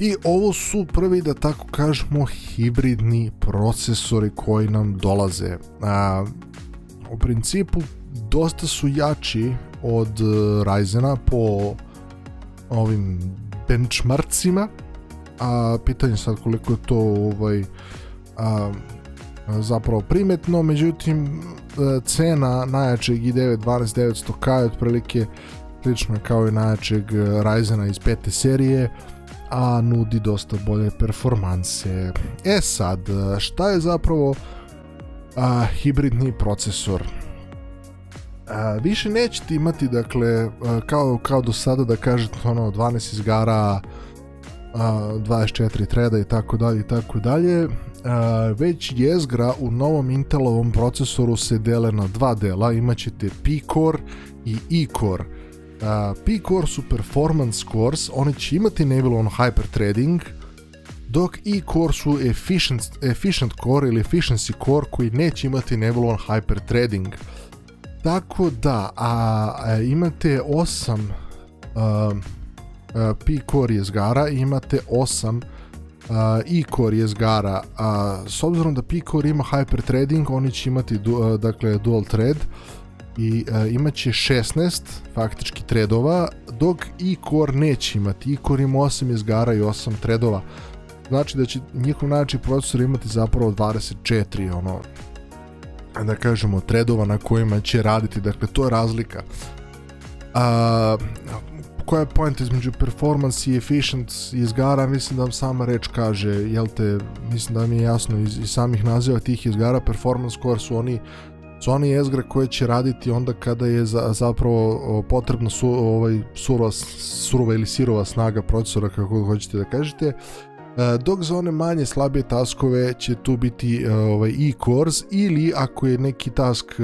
I ovo su prvi, da tako kažemo, hibridni procesori koji nam dolaze. A, u principu, dosta su jači od e, Ryzena po ovim benchmarkcima, a pitanje sad koliko je to ovaj, a, zapravo primetno, međutim e, cena najjačeg i9 12900K je otprilike slično kao i najjačeg e, Ryzena iz pete serije, a nudi dosta bolje performanse. E sad, šta je zapravo a, hibridni procesor? A, više nećete imati, dakle, kao, kao do sada da kažete ono 12 izgara, a, 24 treda i tako dalje i tako dalje, već jezgra u novom Intelovom procesoru se dele na dva dela, imaćete P-Core i E-Core P-Core su performance cores, oni će imati enabled hyper threading, dok i core su efficient, efficient core ili efficiency core koji neće imati enabled hyper threading. Tako da, a, a imate 8 a, a, P core jezgara i imate 8 a, i core jezgara. A, s obzirom da P core ima hyper threading, oni će imati du, a, dakle dual thread i e, imaće 16 faktički tredova, dok i Core neće imati. I Core ima 8 izgara i 8 tredova. Znači da će njihov najjači procesor imati zapravo 24 ono da kažemo tredova na kojima će raditi. Dakle to je razlika. A, koja je point između performance i efficiency izgara, mislim da vam sama reč kaže, jel te, mislim da mi je jasno iz, iz samih naziva tih izgara, performance core su oni su one jezgre koje će raditi onda kada je za, zapravo potrebna su, ovaj, surova, surova ili sirova snaga procesora, kako hoćete da kažete, e, dok za one manje slabije taskove će tu biti e, ovaj, i cores ili ako je neki task e,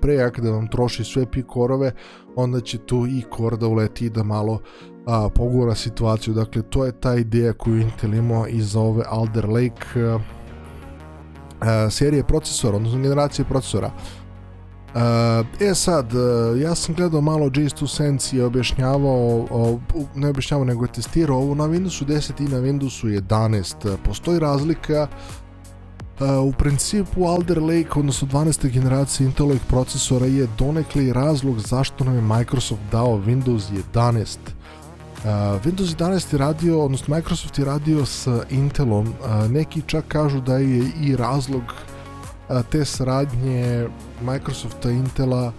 prejak da vam troši sve pi korove onda će tu i core da uleti i da malo a, pogura situaciju dakle to je ta ideja koju Intel imao i za ove Alder Lake a, Eh, serije procesora, odnosno generacije procesora. Eh, e sad, eh, ja sam gledao malo G2 Sense i objašnjavao, ne objašnjavao nego je testirao ovo na Windowsu 10 i na Windowsu 11. Postoji razlika u principu Alder Lake, odnosno 12. generacije Intelovih procesora je donekle razlog zašto nam je Microsoft dao Windows 11 Windows 11 je radio, odnosno Microsoft je radio s Intelom. Neki čak kažu da je i razlog te saradnje Microsofta Intela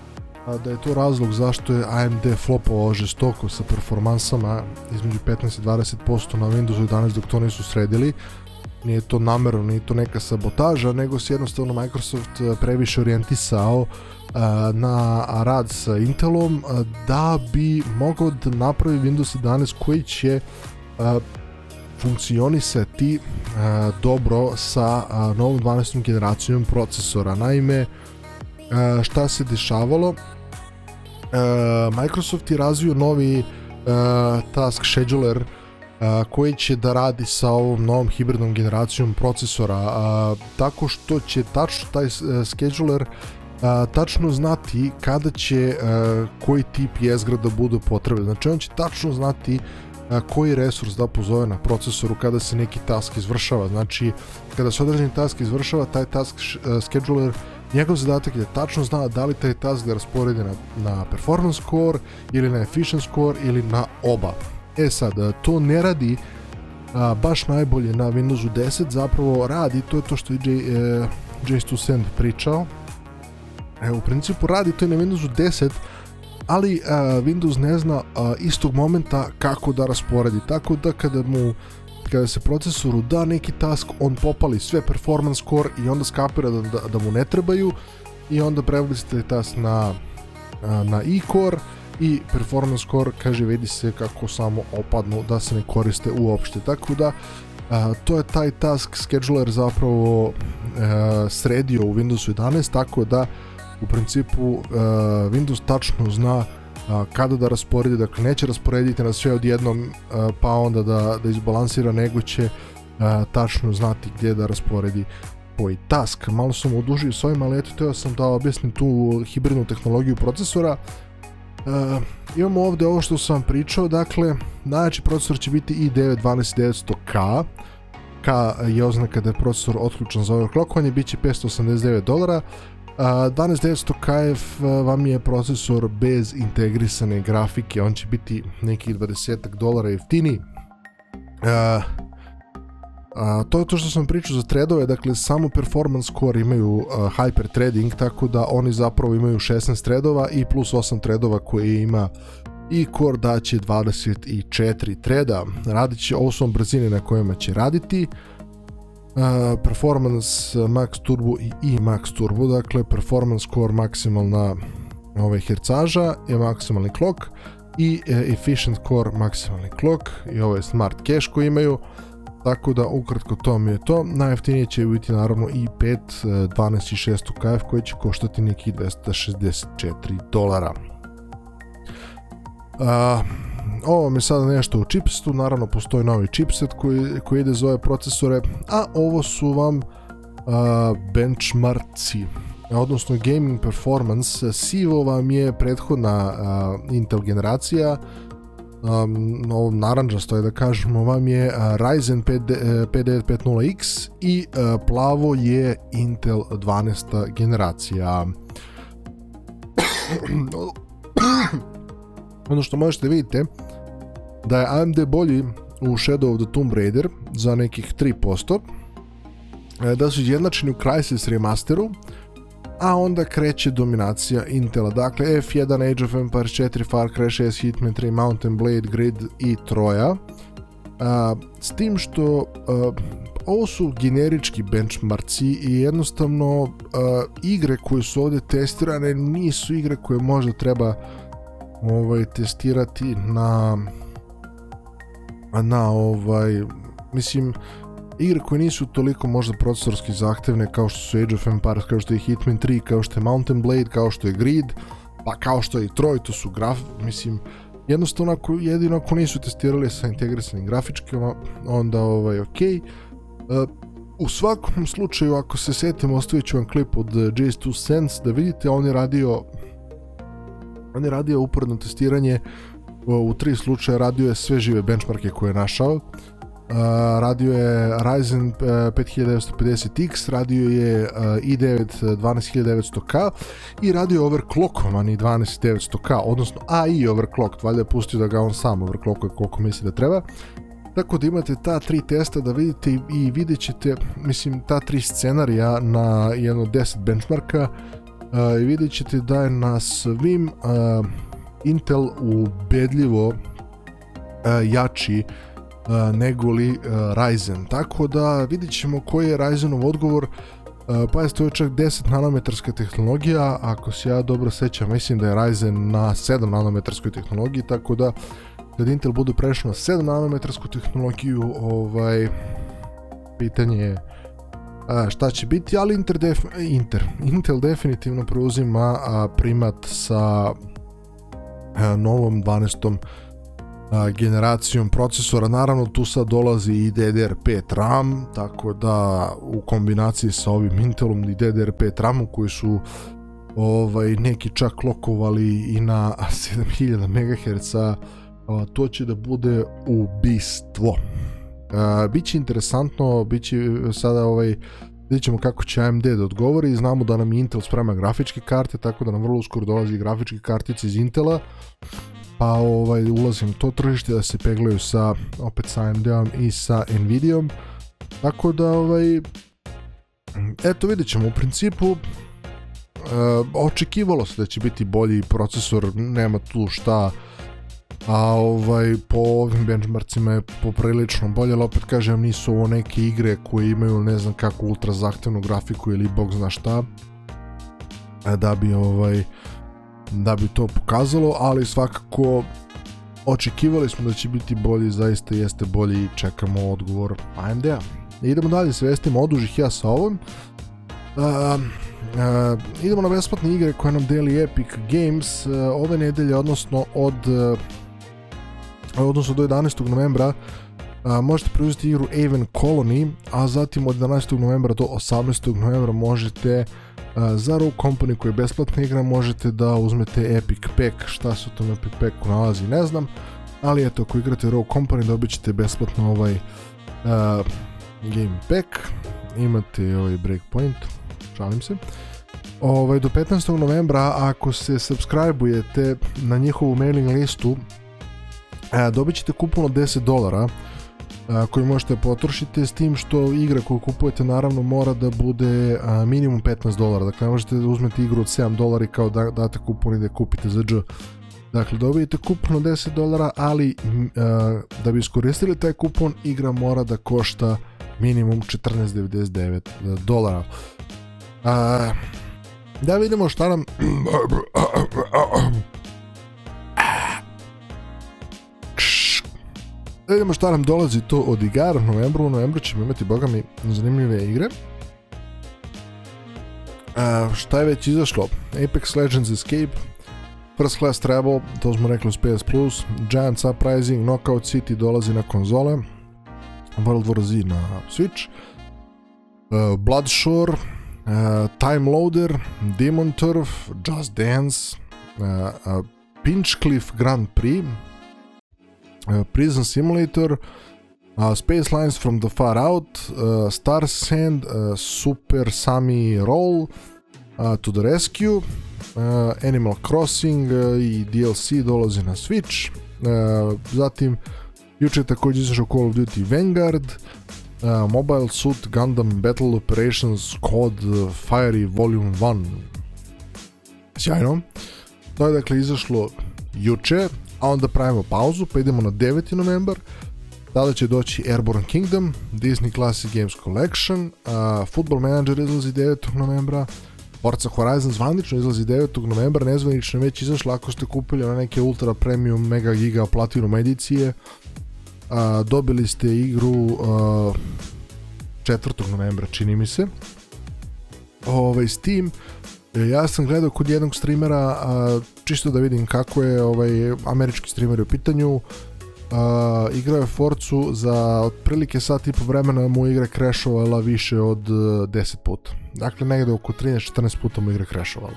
da je to razlog zašto je AMD flopao žestoko sa performansama između 15 i 20% na Windows 11 dok to nisu sredili. Uh, nije to namerno, nije to neka sabotaža, nego se jednostavno Microsoft eh, previše orijentisao eh, na rad sa Intelom eh, da bi mogao da napravi Windows 11 koji će funkcionisati dobro sa novom 12. generacijom procesora. Naime, šta se dešavalo? Microsoft je razvio novi task scheduler a, koji će da radi sa ovom novom hibridnom generacijom procesora a, tako što će tačno taj e, scheduler a, tačno znati kada će a, e, koji tip jezgra da bude potreban. Znači on će tačno znati a, koji resurs da pozove na procesoru kada se neki task izvršava. Znači kada se određeni task izvršava, taj task e, scheduler Njegov zadatak je da tačno zna da li taj task da rasporedi na, na performance score ili na efficient score ili na oba. E sad, e, to ne radi a, e, baš najbolje na Windowsu 10, zapravo radi, to je to što je J, e, J Send pričao. E, u principu radi to i na Windowsu 10, ali a, e, Windows ne zna a, istog momenta kako da rasporedi, tako da kada mu kada se procesoru da neki task, on popali sve performance core i onda skapira da, da, da mu ne trebaju i onda prebaci taj task na, na e-core i performance score kaže vidi se kako samo opadnu da se ne koriste uopšte tako da a, to je taj task scheduler zapravo a, e, sredio u Windows 11 tako da u principu a, e, Windows tačno zna kada da rasporedi, dakle neće rasporediti na sve odjednom e, pa onda da, da izbalansira nego će tačno znati gdje da rasporedi koji task. Malo sam odužio s ovim, ali eto teo sam da objasnim tu hibridnu tehnologiju procesora E, imamo ovde ovo što sam pričao, dakle, najjači procesor će biti i9-12900K, K je oznaka da je procesor otključan za overclockovanje, bit će 589 dolara, Uh, eh, 12900K vam je procesor bez integrisane grafike, on će biti nekih 20 dolara jeftiniji. Uh, A, to je to što sam pričao za threadove, dakle samo performance core imaju a, hyper threading, tako da oni zapravo imaju 16 threadova i plus 8 threadova koje ima i core daće 24 threada. Radit će, ovo su brzine na kojima će raditi. Uh, performance max turbo i, i max turbo dakle performance core maksimalna ove ovaj, hercaža je maksimalni clock i e, efficient core maksimalni clock i ovaj smart cache koji imaju Tako da ukratko to mi je to. Najjeftinije će biti naravno i5 12 i 12.6 e, KF koji će koštati neki 264 dolara. Uh, ovo mi je sada nešto u čipsetu, naravno postoji novi čipset koji, koji ide za ove procesore, a ovo su vam uh, benchmarci, odnosno gaming performance. Sivo vam je prethodna uh, Intel generacija, um, ovom naranđasto je da kažemo vam je Ryzen 5, 5950X e, i uh, plavo je Intel 12. generacija. ono što možete vidite da je AMD bolji u Shadow of the Tomb Raider za nekih 3%, e, da su jednačeni u Crysis remasteru, a onda kreće dominacija Intela. Dakle, F1, Age of Empires 4, Far Cry 6, Hitman 3, Mountain Blade, Grid i Troja. A, s tim što a, ovo su generički benchmarci i jednostavno a, igre koje su ovde testirane nisu igre koje možda treba ovaj testirati na na ovaj mislim igre koje nisu toliko možda procesorski zahtevne kao što su Age of Empires, kao što je Hitman 3, kao što je Mountain Blade, kao što je Grid, pa kao što je i Troy, to su graf, mislim, jednostavno ako, jedino ako nisu testirali sa integrisanim grafičkama, onda ovaj, ok. Uh, e, u svakom slučaju, ako se setimo, ostavit ću vam klip od JS2 eh, Sense da vidite, on je radio on je radio uporedno testiranje u tri slučaja radio je sve žive benchmarke koje je našao Uh, radio je Ryzen uh, e, 5950X, radio je e, i9 12900K i radio je overclockovani 12900K, odnosno AI overclock, valjda je pustio da ga on sam overclockuje koliko misli da treba. Tako da imate ta tri testa da vidite i vidjet ćete, mislim, ta tri scenarija na jedno 10 benchmarka e, i vidjet ćete da je na svim Intel ubedljivo jači nego li Ryzen. Tako da vidit ćemo koji je Ryzenov odgovor Pazite, to je čak 10 nanometarska tehnologija, ako se ja dobro sećam, mislim da je Ryzen na 7 nanometarskoj tehnologiji, tako da kad Intel bude prešao na 7 nanometarsku tehnologiju, ovaj, pitanje je a, šta će biti, ali Inter, def, Inter, Intel definitivno preuzima a, primat sa a, novom 12 generacijom procesora. Naravno tu sad dolazi i DDR5 RAM, tako da u kombinaciji sa ovim Intelom i DDR5 RAM-om koji su ovaj, neki čak lokovali i na 7000 MHz, to će da bude ubistvo. Biće interesantno, biće sada ovaj, vidjet ćemo kako će AMD da odgovori, znamo da nam Intel sprema grafičke karte, tako da nam vrlo uskoro dolazi grafičke kartice iz Intela, pa ovaj, ulazim to tržište da se peglaju sa opet sa AMD-om i sa Nvidia-om tako da ovaj, eto videćemo u principu Uh, očekivalo se da će biti bolji procesor, nema tu šta a ovaj po ovim benchmarkcima je poprilično bolje, ali opet kažem nisu ovo neke igre koje imaju ne znam kako ultra zahtevnu grafiku ili bog zna šta da bi ovaj da bi to pokazalo, ali svakako očekivali smo da će biti bolji, zaista jeste bolji i čekamo odgovor AMD-a. Idemo dalje sa vestima, odužih ja sa ovom. Uh, uh, idemo na besplatne igre koje nam deli Epic Games uh, ove nedelje, odnosno od e, odnosno do 11. novembra e, možete preuzeti igru Aven Colony, a zatim od 11. novembra do 18. novembra možete uh, Za Rogue Company koja je besplatna igra možete da uzmete Epic Pack, šta se u tom Epic Packu nalazi ne znam, ali eto ako igrate Rogue Company dobit ćete besplatno ovaj uh, Game Pack, imate ovaj Breakpoint, šalim se. Ovaj, do 15. novembra ako se subscribe-ujete na njihovu mailing listu e, dobit ćete kupon 10 dolara koji možete potrošiti s tim što igra koju kupujete naravno mora da bude minimum 15 dolara. Dakle, možete da uzmete igru od 7 dolara kao da date kupon i da kupite za dž. Dakle, dobijete kupon od 10 dolara, ali da bi iskoristili taj kupon, igra mora da košta minimum 14,99 e, dolara. Da vidimo šta nam Da vidimo šta nam dolazi to od igara u novembru. U novembru ćemo imati, boga mi, zanimljive igre. a, šta je već izašlo? Apex Legends Escape, First Class Travel, to smo rekli uz PS Plus, Giants Uprising, Knockout City dolazi na konzole, World War Z na Switch, uh, Bloodshore, uh, Time Loader, Demon Turf, Just Dance, uh, e, Pinchcliffe Grand Prix, Uh, Prison Simulator, uh, Space Lines from the Far Out, uh, Star Sand, Super Sami Roll, To the Rescue, Animal Crossing i DLC dolazi na Switch. Zatim, juče je takođe izašao Call of Duty Vanguard, Mobile Suit Gundam Battle Operations Code Fiery Volume 1. Sjajno. To je dakle izašlo juče, a onda pravimo pauzu, pa idemo na 9. novembar, tada će doći Airborne Kingdom, Disney Classic Games Collection, a, Football Manager izlazi 9. novembra, Forza Horizon zvanično izlazi 9. novembra, nezvanično je već izašla ako ste kupili na neke ultra premium mega giga platinum edicije, a, dobili ste igru a, 4. novembra čini mi se, ovaj, Steam, E, ja sam gledao kod jednog streamera, a, čisto da vidim kako je ovaj američki streamer u pitanju. A, igrao je Forcu za otprilike sat i po vremena mu igra krešovala više od 10 e, puta. Dakle, negde oko 13-14 puta mu igra krešovala.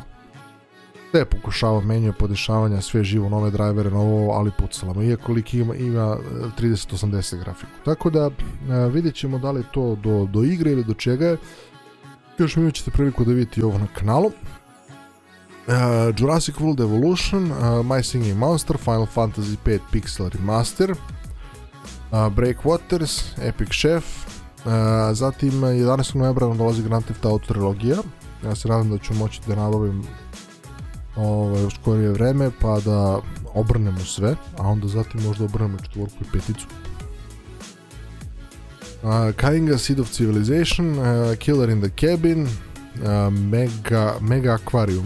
Sve je pokušava, menjuje podešavanja, sve živo, nove drajvere, novo, ali pucala mu. Iako lik ima, ima 3080 e, grafiku. Tako da, a, vidjet ćemo da li je to do, do igre ili do čega je Još imat ćete priliku da vidite ovo na kanalu. Uh, Jurassic World Evolution, uh, My Singing Monster, Final Fantasy 5 Pixel Remaster, uh, Breakwaters, Epic Chef, uh, zatim 11. novembra nam dolazi Grand Theft Auto trilogija, ja se nadam da ću moći da nabavim ovaj, u skorije vreme pa da obrnemo sve, a onda zatim možda obrnemo četvorku i peticu. Uh, Kainga, Seed of Civilization, uh, Killer in the Cabin, uh, Mega, Mega Aquarium.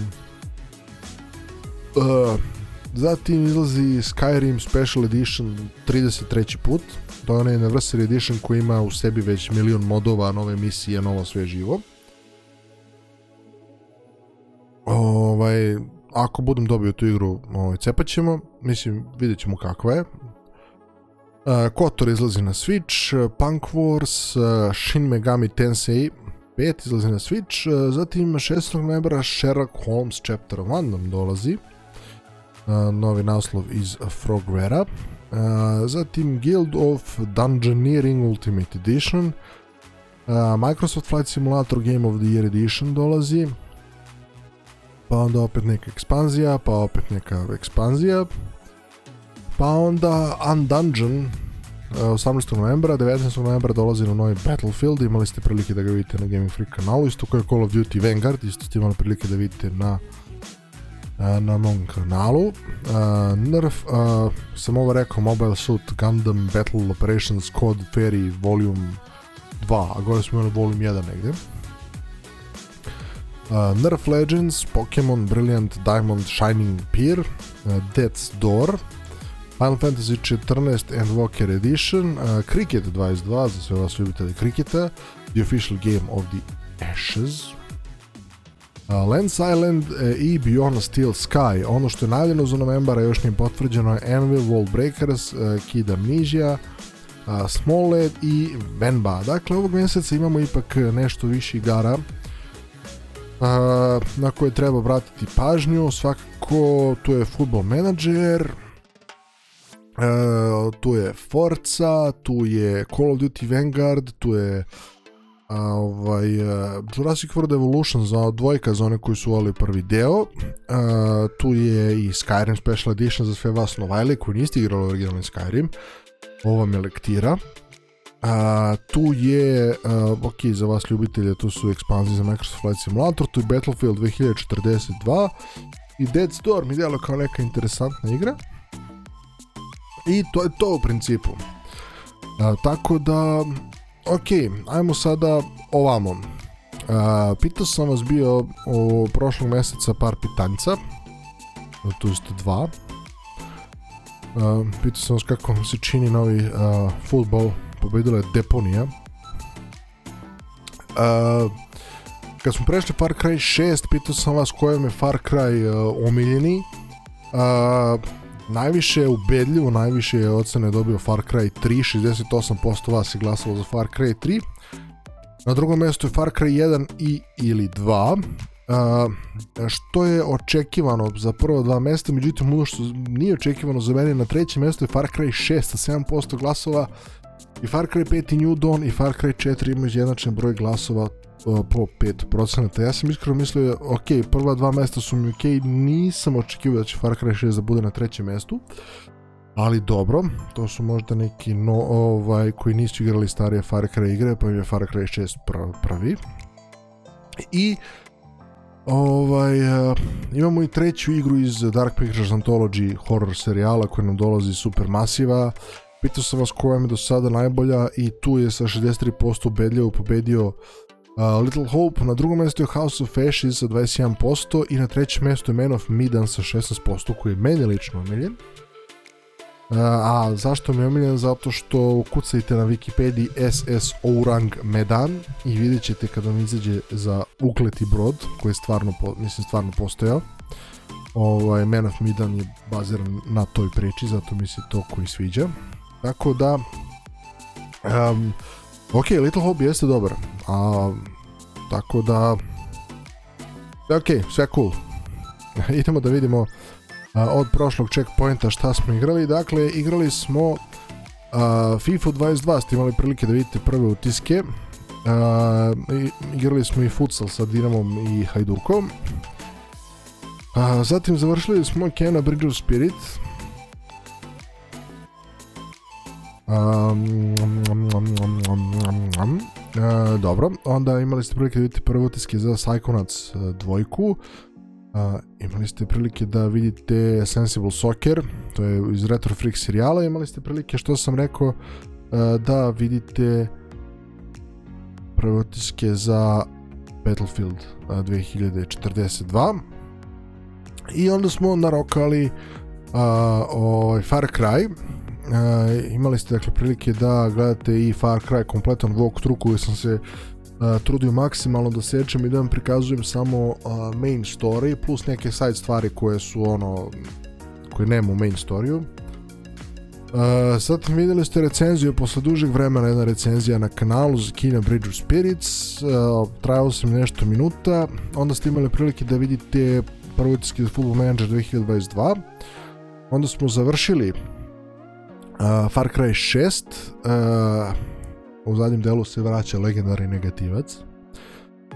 zatim izlazi Skyrim Special Edition 33. put. To je onaj Anniversary Edition koji ima u sebi već milion modova, nove misije, novo sve živo. Ovaj, ako budem dobio tu igru, ovaj, cepat ćemo. Mislim, vidjet ćemo kakva je. Kotor izlazi na Switch, Punk Wars, Shin Megami Tensei 5 izlazi na Switch, zatim 16. novembra Sherlock Holmes Chapter 1 nam dolazi, novi naslov iz Frogware-a, zatim Guild of Dungeoneering Ultimate Edition, Microsoft Flight Simulator Game of the Year Edition dolazi, pa onda opet neka ekspanzija, pa opet neka ekspanzija, Pa onda Undungeon, 18. E, novembra, 19. novembra dolazi na novi Battlefield, imali ste prilike da ga vidite na Gaming Freak kanalu, isto kao je Call of Duty Vanguard, isto ste imali prilike da vidite na e, na mom kanalu uh, Nerf uh, sam ovo rekao Mobile Suit Gundam Battle Operations Code Fairy Volume 2 a gore smo imali Volume 1 negde uh, Nerf Legends Pokemon Brilliant Diamond Shining Peer uh, Death's Door Final Fantasy 14 Endwalker Edition, uh, Cricket 22 za sve vas ljubitelje kriketa, The Official Game of the Ashes, uh, Lens Island uh, i Beyond Steel Sky. Ono što je najavljeno za novembara još nije potvrđeno je Anvil, Wall Breakers, uh, e, Kid Amnesia, uh, e, Smollett i Venba. Dakle, ovog mjeseca imamo ipak nešto više igara na koje treba vratiti pažnju. Svakako, tu je Football Manager, e, tu je Forza, tu je Call of Duty Vanguard, tu je uh, ovaj, uh, Jurassic World Evolution za dvojka za one koji su volili prvi deo. E, tu je i Skyrim Special Edition za sve vas novajle koji niste igrali originalni Skyrim. Ovo me lektira. A, e, tu je, a, ok, za vas ljubitelje, tu su ekspanzije za Microsoft Flight Simulator, tu je Battlefield 2042 i Dead Storm i djelo kao neka interesantna igra. I to je to u principu. A, tako da, ok, ajmo sada ovamo. E, pitao sam vas bio u prošlog meseca par pitanca, tu ste dva. E, pitao sam vas kako vam se čini novi a, futbol, pobedila je Deponija. E, kad smo prešli Far Cry 6, pitao sam vas kojem je Far Cry uh, omiljeni. E, Najviše je ubedljivo, najviše je ocene dobio Far Cry 3, 68% vas je glasalo za Far Cry 3. Na drugom mjestu je Far Cry 1 i ili 2. Uh, što je očekivano za prva dva mjesta, međutim ono što nije očekivano za mene na trećem mjestu je Far Cry 6 sa 7% glasova i Far Cry 5 i New Dawn i Far Cry 4 imaju jednačan broj glasova po 5%. Ja sam iskreno mislio, ok, prva dva mesta su mi ok, nisam očekivao da će Far Cry 6 da bude na trećem mestu, ali dobro, to su možda neki no, ovaj, koji nisu igrali starije Far Cry igre, pa je Far Cry 6 pravi. I Ovaj, uh, imamo i treću igru iz Dark Pictures Anthology horror serijala koja nam dolazi super masiva. Pitao sam vas koja mi do sada najbolja i tu je sa 63% ubedljivo pobedio Uh, Little Hope, na drugom mjestu je House of Ashes sa 21% i na trećem mjestu je Man of Midan sa 16% koji je meni lično omiljen. Uh, a zašto mi je omiljen? Zato što kucajte na Wikipediji SS Ourang Medan i vidjet ćete kad vam izađe za ukleti brod koji je stvarno, po, mislim, stvarno postojao. Ovaj, Man of Midan je baziran na toj priči, zato mi se to koji sviđa. Tako da, um, Ok, Little Hope jeste dobar. A, tako da... Ok, sve cool. Idemo da vidimo a, od prošlog checkpointa šta smo igrali. Dakle, igrali smo a, FIFA 22, ste imali prilike da vidite prve utiske. A, igrali smo i futsal sa Dinamom i Hajdukom. A, zatim završili smo Kena Bridge of Spirit. Um, e, dobro, onda imali ste prilike da vidite prve utiske za Psychonauts e, dvojku. Uh, imali ste prilike da vidite Sensible Soccer, to je iz Retro Freak serijala, imali ste prilike, što sam rekao, e, da vidite prve otiske za Battlefield 2042. I onda smo narokali uh, ovaj Far Cry, E, imali ste dakle prilike da gledate i Far Cry kompletan walkthrough koji sam se Uh, trudio maksimalno da sečem i da vam prikazujem samo uh, main story plus neke side stvari koje su ono koje nema u main storiju uh, e, sad videli ste recenziju posle dužeg vremena jedna recenzija na kanalu za Kina Bridge of Spirits uh, trajao sam nešto minuta onda ste imali prilike da vidite prvi utiske za Football Manager 2022 onda smo završili Uh, Far Cry 6 uh, u zadnjem delu se vraća legendarni negativac uh,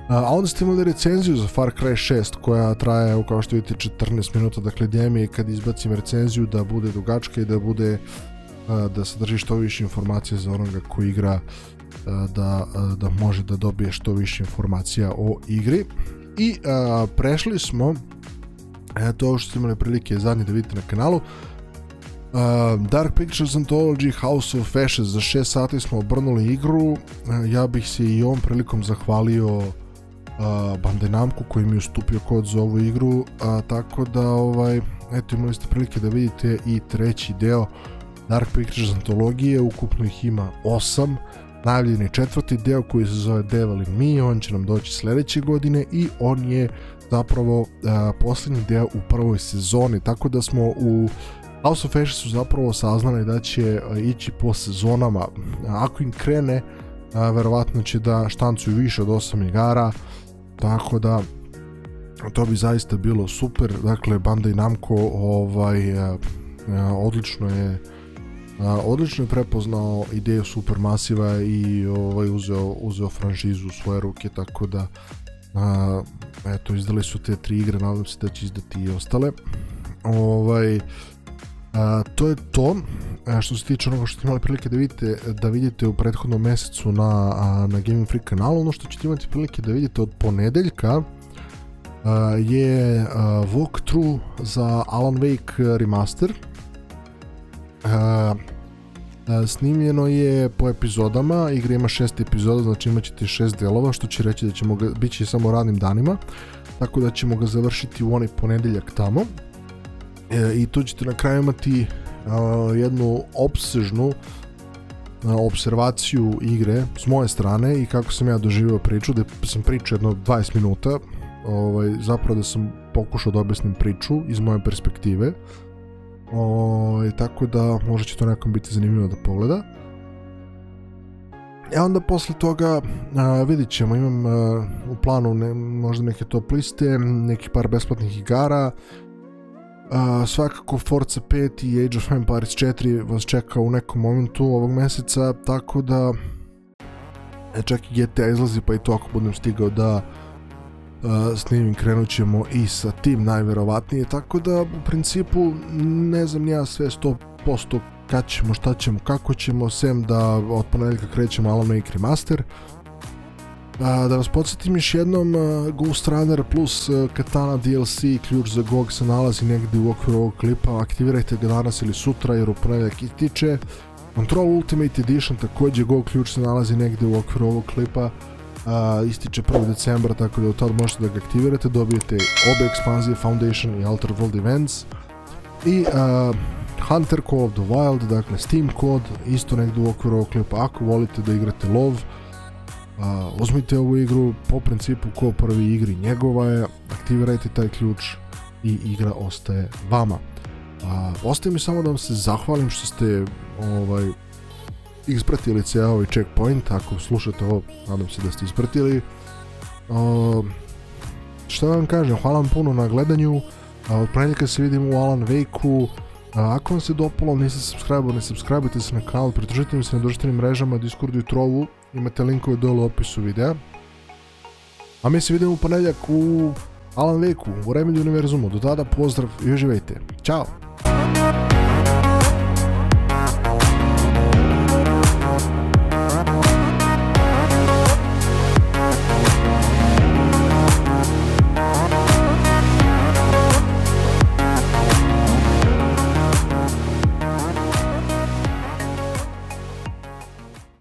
a onda ste imali recenziju za Far Cry 6 koja traje kao što vidite 14 minuta dakle djemi kad izbacim recenziju da bude dugačka i da bude da sadrži što više informacija za onoga ko igra da, da može da dobije što više informacija o igri i prešli smo to što ste imali prilike zadnje da vidite na kanalu Uh, Dark Pictures Anthology House of Ashes za 6 sati smo obrnuli igru uh, ja bih se i ovom prilikom zahvalio uh, Bandenamku koji mi je ustupio kod za ovu igru uh, tako da ovaj, eto imali ste prilike da vidite i treći deo Dark Pictures antologije ukupno ih ima 8 najavljeni četvrti deo koji se zove Devil in Me, on će nam doći sledeće godine i on je zapravo uh, poslednji deo u prvoj sezoni tako da smo u House of Ashes su zapravo saznali da će e, ići po sezonama. Ako im krene, e, verovatno će da štancuju više od 8 igara, tako da to bi zaista bilo super. Dakle, Bandai Namco ovaj, e, odlično je odlično je prepoznao ideju Supermasiva i ovaj, uzeo, uzeo franšizu u svoje ruke, tako da eto, izdali su te tri igre, nadam se da će izdati i ostale. Ovaj, A, to je to a, e, što se tiče onoga što ste imali prilike da vidite da vidite u prethodnom mesecu na, na Gaming Freak kanalu ono što ćete imati prilike da vidite od ponedeljka e, je e, walkthrough za Alan Wake remaster a, a, snimljeno je po epizodama igra ima šest epizoda znači imaćete šest delova što će reći da ćemo ga, bit će samo radnim danima tako da ćemo ga završiti u onaj ponedeljak tamo E, i tu ćete na kraju imati a, e, jednu obsežnu e, observaciju igre s moje strane i kako sam ja doživio priču, da sam pričao jedno 20 minuta, ovaj, zapravo da sam pokušao da objasnim priču iz moje perspektive, ovaj, tako da možda će to nekom biti zanimljivo da pogleda. E onda posle toga a, vidit ćemo, imam a, u planu ne, možda neke top liste, neki par besplatnih igara, Uh, svakako Forza 5 i Age of Empires 4 vas čeka u nekom momentu ovog meseca, tako da e, čak i GTA izlazi, pa i to ako budem stigao da uh, e, njim krenut ćemo i sa tim najverovatnije, tako da u principu ne znam ja sve 100% kad ćemo, šta ćemo, kako ćemo, sem da od ponedeljka krećemo Alan Wake Remaster, uh, A, da vas podsjetim još jednom, Ghost Runner plus Katana DLC ključ za GOG se nalazi negde u okviru ovog klipa, aktivirajte ga danas ili sutra jer u ponedjeljak tiče. Control Ultimate Edition takođe GOG ključ se nalazi negde u okviru ovog klipa, a, ističe 1. decembra tako da od tad možete da ga aktivirate, dobijete obe ekspanzije Foundation i Altered World Events i a, Hunter Call of the Wild, dakle Steam kod, isto negde u okviru ovog klipa ako volite da igrate lov, a, uzmite ovu igru po principu ko prvi igri njegova je, aktivirajte taj ključ i igra ostaje vama. A, ostaje mi samo da vam se zahvalim što ste ovaj, ispratili cijel ovaj checkpoint, ako slušate ovo, nadam se da ste ispratili. A, šta da vam kažem, hvala vam puno na gledanju, a, od pranjika se vidimo u Alan Wake-u, ako vam se dopalo, niste subscribe-o, ne subscribe se na kanal, pridružite mi se na društvenim mrežama, Discordu i Trovu, Imate linkove dole u opisu videa. A mi se vidimo u ponedljak u Alan Wake-u, u Remedy Univerzumu. Do tada pozdrav i uživajte. Ćao!